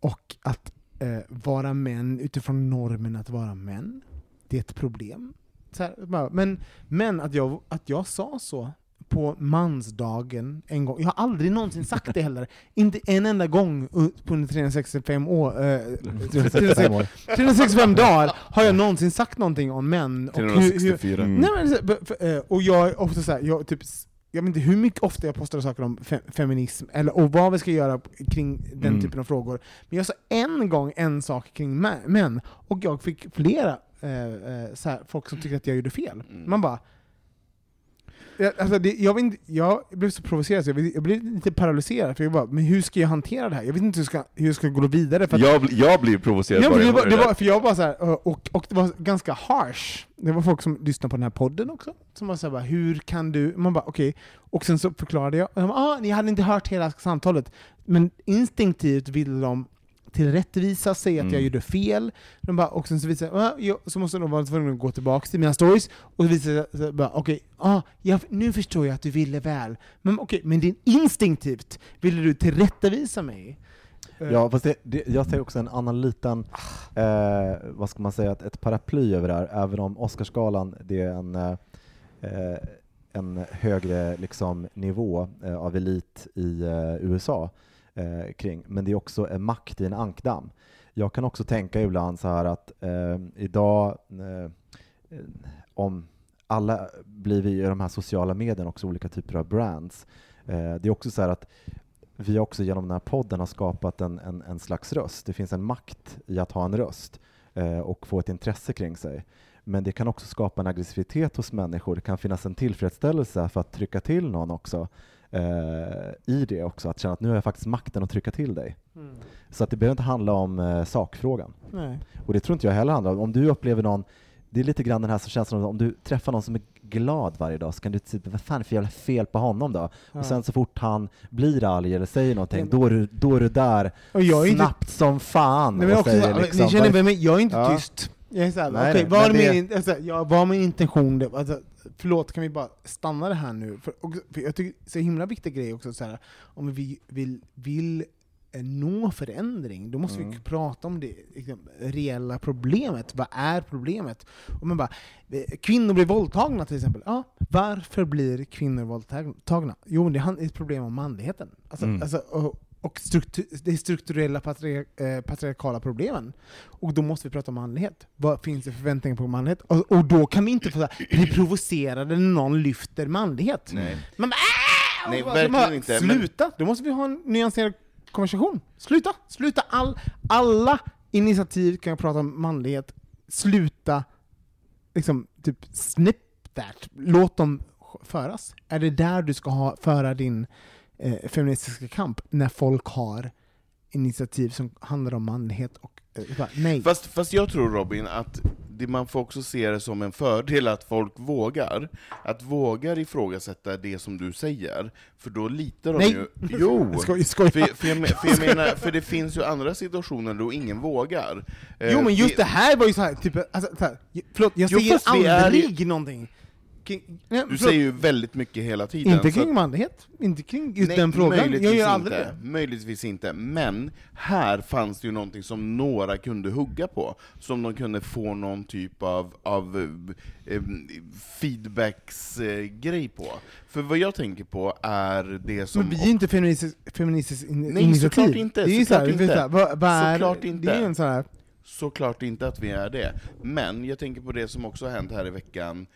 och att uh, vara män utifrån normen att vara män. Det är ett problem. Här, men, men att, jag, att jag sa så på mansdagen en gång. Jag har aldrig någonsin sagt det heller. Inte en enda gång på 365 år, eh, 365, 365 dagar har jag någonsin sagt någonting om män. 364. Och, hur, nej, men, eh, och jag är ofta såhär, jag, typ, jag vet inte hur mycket ofta jag postar saker om fe feminism, eller, och vad vi ska göra kring den mm. typen av frågor. Men jag sa en gång en sak kring män, och jag fick flera eh, eh, såhär, folk som tyckte att jag gjorde fel. Mm. Man bara alltså det, jag, inte, jag blev så provocerad, så jag, blev, jag blev lite paralyserad, för jag bara, men hur ska jag hantera det här? Jag vet inte hur jag ska, hur jag ska gå vidare. För Jag, bli- jag blir provocerad Ja, bara det jag var, det var, för jag var så här, och, och det var ganska harsh. Det var folk som lyssnade på den här podden också, som var så här, bara, hur kan du... Man bara okej, och sen så förklarade jag, och de bara, ah, ni hade inte hört hela samtalet, men instinktivt ville de tillrättvisa, säga att jag Mm. gjorde fel, de bara, och sen så visade ah, jag, så måste de vara tvungna att gå tillbaka till mina stories, och så visade det sig, okej, ah, jag, nu förstår jag att du ville väl, men okej, men din instinktivt ville du tillrättavisa mig. Eh, Ja, fast det, det, jag ser också en annan liten, eh, vad ska man säga, ett, ett paraply över det här, även om Oscarsgalan det är en, eh, eh, en högre liksom, nivå eh, av elit i eh, USA eh, kring, men det är också en makt i en ankdamm. Jag kan också tänka ibland så här att eh, idag, eh, om alla blir vi i de här sociala medierna också olika typer av brands, eh, det är också så här att vi också genom den här podden har skapat en, en, en slags röst. Det finns en makt i att ha en röst eh, och få ett intresse kring sig. Men det kan också skapa en aggressivitet hos människor. Det kan finnas en tillfredsställelse för att trycka till någon också eh, i det också, att känna att nu har jag faktiskt makten att trycka till dig. Mm. Så att det behöver inte handla om eh, sakfrågan. Nej. Och det tror inte jag heller handlar om. Om du upplever någon, det är lite grann den här så känslan om du träffar någon som är glad varje dag så kan du typ, vad fan är för jävla fel på honom då? Ja. Och sen så fort han blir arg eller säger någonting, Men- då är du, då är du där Och jag är inte snabbt som fan Nej, men och också, säger liksom, ni känner mig, jag är inte Ja. tyst. Jag är såhär, Nej, okej, nej, vad, är men det- min, alltså, ja, vad är min intention? Alltså, förlåt, kan vi bara stanna det här nu? För, och, för jag tycker det är så himla viktig grej också, så här, om vi vill, vill eh, nå förändring, då måste Mm. vi prata om det liksom, reella problemet. Vad är problemet? Och man bara, eh, kvinnor blir våldtagna till exempel. Ja, varför blir kvinnor våldtagna? Jo, det är ett problem om manligheten. Alltså, Mm. alltså, och, och struktur, det strukturella patri, eh, patriarkala problemen. Och då måste vi prata om manlighet. Vad finns det för förväntningar på manlighet? Och, och då kan vi inte få bli provocerade när någon lyfter manlighet. Nej. Man bara, "Ah!" Nej, verkligen bara, inte, men- Sluta! Då måste vi ha en nyanserad konversation. Sluta! Sluta! All, alla initiativ kan jag prata om manlighet. Sluta liksom, typ snip that. Låt dem föras. Är det där du ska ha, föra din eh, feministiska kamp? När folk har initiativ som handlar om manlighet och eh, bara, nej. Fast, fast jag tror Robin, att det, man får också se det som en fördel att folk vågar. Att vågar ifrågasätta det som du säger, för då litar de Nej. ju... Jo! Skoj, skoj. För, för, jag, för jag menar, för det finns ju andra situationer då ingen vågar. Eh, Jo men just det här var ju så här, typ, alltså, så här, förlåt, jag Jo, säger vi är aldrig någonting kring, nej, Du säger ju väldigt mycket hela tiden. Inte kring att- manlighet, inte kring just Nej, den frågan. Möjligtvis, Jag gör aldrig inte, det. möjligtvis inte, men här fanns det ju någonting som några kunde hugga på, som de kunde få någon typ av, av eh, eh, feedbacks-grej på. För vad jag tänker på är det som... Men vi är inte feministiskt feministisk in, Nej, initiativ. såklart inte, Det är såklart inte. vad, vad är, Såklart inte. Det är en sån här, Såklart inte att vi är det. Men jag tänker på det som också har hänt här i veckan eh,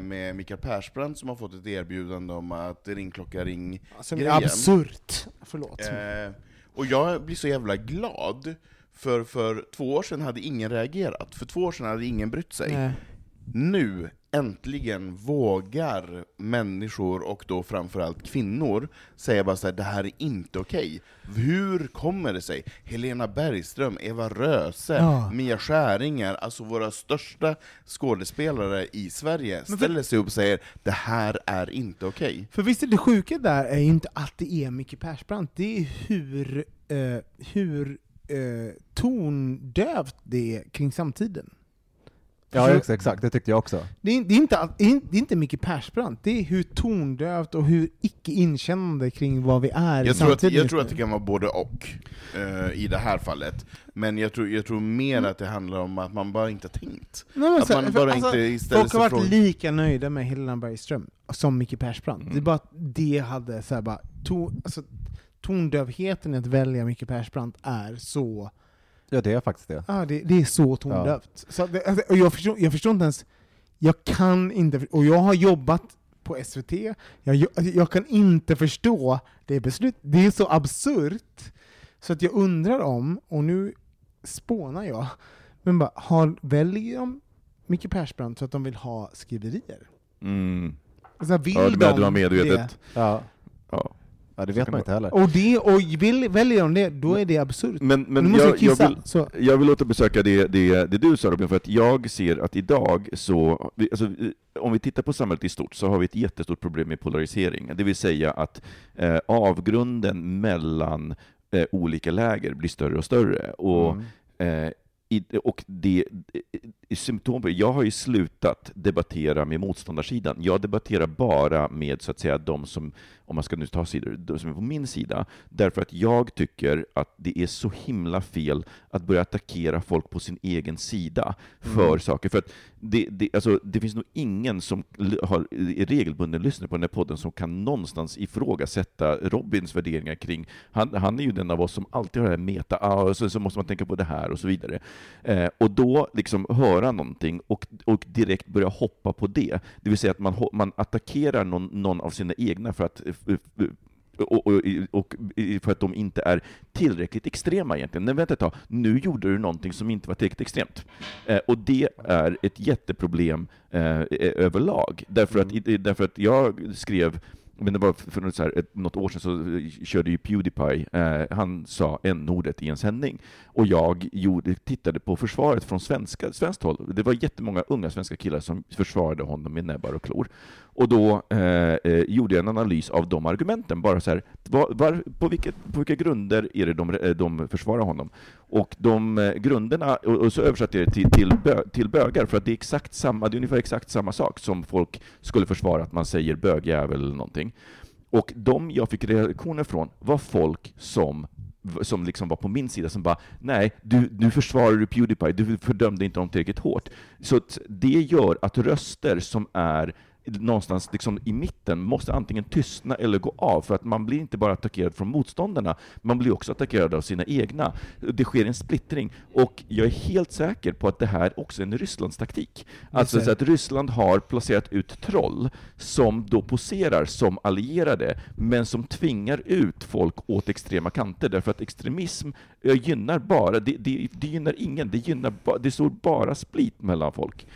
med Mikael Persbrandt som har fått ett erbjudande om att ringklocka ring är grejen. absurt. Förlåt. Eh, och jag blir så jävla glad, för för två år sedan hade ingen reagerat, för två år sedan hade ingen brytt sig. Nej. Nu, äntligen, vågar människor, och då framförallt kvinnor, säga bara så här, det här är inte okej. Hur kommer det sig? Helena Bergström, Eva Röse, Ja. Mia Skäringer, alltså våra största skådespelare i Sverige, för- ställer sig upp och säger det här är inte okej. För visst är det sjuka där är ju inte att det är Micke Persbrandt, det är hur, eh, hur eh, tondövt det är kring samtiden. Ja, För- ex- exakt, det tyckte jag också. Det är, det, är inte, det är det är inte Micke Persbrandt, det är hur tondövt och hur icke inkännande kring vad vi är Jag tror, att, jag tror att det kan vara både och eh, i det här fallet. Men jag tror, jag tror mer att det handlar om att man bara inte har tänkt. Nej, men Att så- man för- bara alltså, inte istället Folk har varit frågar- lika nöjda med Helena Bergström som Micke Persbrandt. Mm. Det är bara att det hade så här, bara, to, alltså, tondövheten i att välja Micke Persbrandt är så Ja, det är faktiskt det. Ja, det, det är så tondövt. Så det, alltså, och jag, förstår, jag förstår inte ens, jag kan inte, och jag har jobbat på SVT, jag, jag, jag kan inte förstå det beslutet. Det är så absurt, så att jag undrar om, och nu spånar jag, men bara, har, väljer de Micke Persbrandt så att de vill ha skriverier? Mm. Alltså, vill Ja, de det var medvetet? det? Ja. Ja. Ja, det vet man inte heller. Och, det, och vill, väljer de det, då är det absurt. Men, Men nu måste jag, kissa. jag, vill, så. jag vill återbesöka det, det, det du sa Robin, för att jag ser att idag så, alltså, om vi tittar på samhället i stort, så har vi ett jättestort problem med polarisering. Det vill säga att eh, avgrunden mellan eh, olika läger blir större och större. Och Mm. Eh, i, och det, symptom på, jag har ju slutat debattera med motståndarsidan. Jag debatterar bara med så att säga de som, om man ska nu ta sidor, de som är på min sida. Därför att jag tycker att det är så himla fel att börja attackera folk på sin egen sida för Mm. saker. För att det, det, alltså, det finns nog ingen som har, är regelbunden lyssnare på den här podden som kan någonstans ifrågasätta Robins värderingar kring, han, han är ju den av oss som alltid har det här meta, ah, så, så måste man tänka på det här och så vidare. Eh, och då liksom höra någonting och, och direkt börja hoppa på det, det vill säga att man, man attackerar någon, någon av sina egna för att eh, f- och, och, och för att de inte är tillräckligt extrema egentligen. Nej, vänta ett tag, nu gjorde du någonting som inte var tillräckligt extremt. Eh, och det är ett jätteproblem eh, överlag. Därför att, i- därför att jag skrev men det var för något, så här, ett, något år sedan så eh, körde ju Pewdiepie, eh, han sa n-ordet i en sändning. Och jag gjorde, tittade på försvaret från svenska, svenskt håll. Det var jättemånga unga svenska killar som försvarade honom med näbbar och klor. Och då eh, eh gjorde jag en analys av de argumenten, bara så här, var, var, på, vilket, på vilka grunder är det de, eh, de försvarar honom? Och de eh, grunderna, och, och så översatte jag det till, till, bö, till bögar, för att det är exakt samma, det är ungefär exakt samma sak som folk skulle försvara att man säger bögjävel eller någonting. Och de jag fick reaktioner från var folk som som liksom var på min sida, som bara nej, du, nu försvarar du Pewdiepie, du fördömde inte dem tillräckligt hårt. Så det gör att röster som är någonstans liksom i mitten måste antingen tystna eller gå av, för att man blir inte bara attackerad från motståndarna, man blir också attackerad av sina egna. Det sker en splittring, och jag är helt säker på att det här också är en Rysslands taktik. Alltså så att Ryssland har placerat ut troll som då poserar som allierade, men som tvingar ut folk åt extrema kanter, därför att extremism eh, gynnar bara, det, det, det gynnar ingen, det, gynnar ba, det står bara split mellan folk.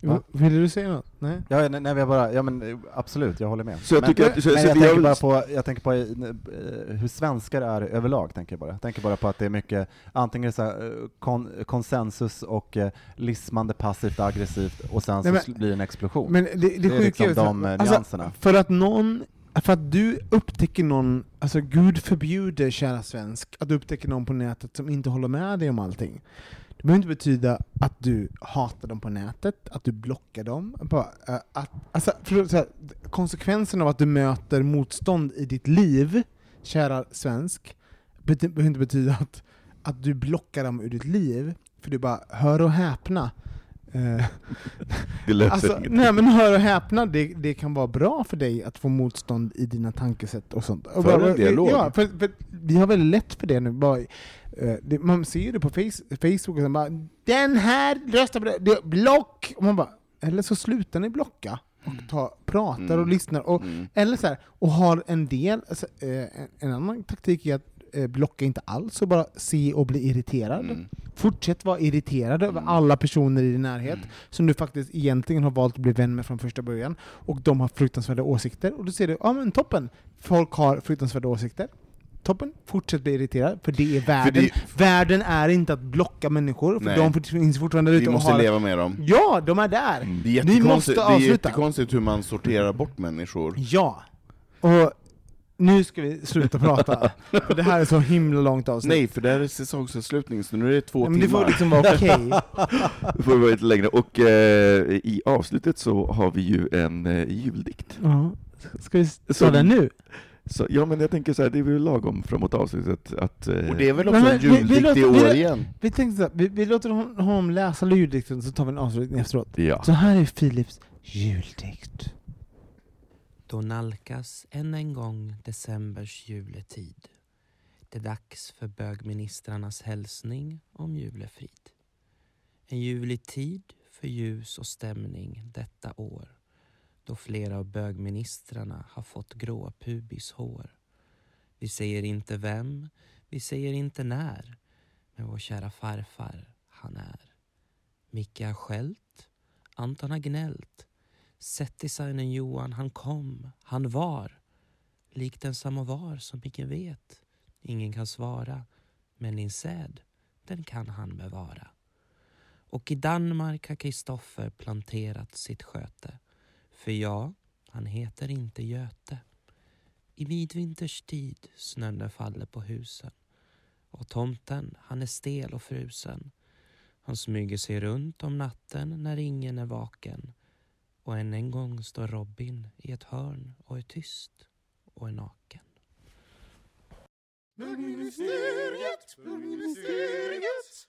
Va? Vill du säga något? Nej? Ja, nej, nej, jag bara, ja men absolut, jag håller med. Så jag men, tycker att- så- men så jag, tänker bara på, jag tänker på eh, hur svenskar är överlag, tänker jag bara. Jag tänker bara på att det är mycket, antingen så här, eh, kon, konsensus och eh, lismande passivt aggressivt, och sen så Nej, men- sl- blir det en explosion. Men det, det, Det är liksom så- de, eh, alltså, nyanserna. För att någon, för att du upptäcker någon, alltså Gud förbjuder kära svensk, att du upptäcker någon på nätet som inte håller med dig om allting. Det behöver inte betyda att du hatar dem på nätet, att du blockar dem. Bara, eh, att, alltså, här, konsekvensen av att du möter motstånd i ditt liv, kära svensk, behöver inte betyda att, att du blockar dem ur ditt liv. För du bara, hör och häpna. Eh, Det löser Alltså, nej men hör och häpna, det, det kan vara bra för dig att få motstånd i dina tankesätt och sånt. Och För en dialog. Ja, för, för vi har väldigt lätt för det nu. Bara, det, man ser ju det på face, Facebook, och så bara, den här röstar på det, det, block! Och man bara, eller så slutar ni blocka och ta, pratar Mm. och lyssnar. Och, Mm. Eller så här, och har en del, alltså, eh, en, en annan taktik är att eh, blocka inte alls och bara se och bli irriterad. Mm. Fortsätt vara irriterad över Mm. alla personer i din närhet som du faktiskt egentligen har valt att bli vän med från första början, och de har fruktansvärda åsikter, och då ser du, ja men toppen, folk har fruktansvärda åsikter, toppen, fortsätt bli irriterad, för det är världen. det- Världen är inte att blocka människor, för Nej. de finns fortfarande ute Vi måste har... leva med dem. Ja, de är där! Mm. Det är Vi måste jättekonstigt, det är avsluta. jättekonstigt hur man sorterar bort människor. Ja! Och nu ska vi sluta prata, för det här är så himla långt avsnitt. Nej, för det här är säsongsavslutning, så nu är det två men det timmar. får liksom vara okej. Det får vara lite längre. Och eh, i avslutet så har vi ju en eh, juldikt. Ja. Ska vi ta den nu? Så, ja, men jag tänker så här, det är väl lagom framåt avslutet att... Eh, Och det är väl också men en vi- vi juldikt i vi- år igen? Vi tänkte så här, vi, vi låter hon- honom läsa juldikten, så tar vi en avslutning efteråt. ja. Så här är Philips juldikt. Då nalkas än en gång decembers juletid. Det är dags för bögministrarnas hälsning om julefrid. En julig tid för ljus och stämning detta år då flera av bögministrarna har fått grå pubishår. Vi säger inte vem, vi säger inte när, men vår kära farfar, han är. Micke har skällt, Anton har gnällt, Setdesignen Johan, han kom, han var. Likt en samovar som ingen vet. Ingen kan svara, men din säd, den kan han bevara. Och i Danmark har Kristoffer planterat sitt sköte. För ja, han heter inte Göte. I midvinters tid snön faller på husen och tomten, han är stel och frusen. Han smyger sig runt om natten när ingen är vaken och än en gång står Robin i ett hörn och är tyst och är naken. Bögministeriet, bögministeriet,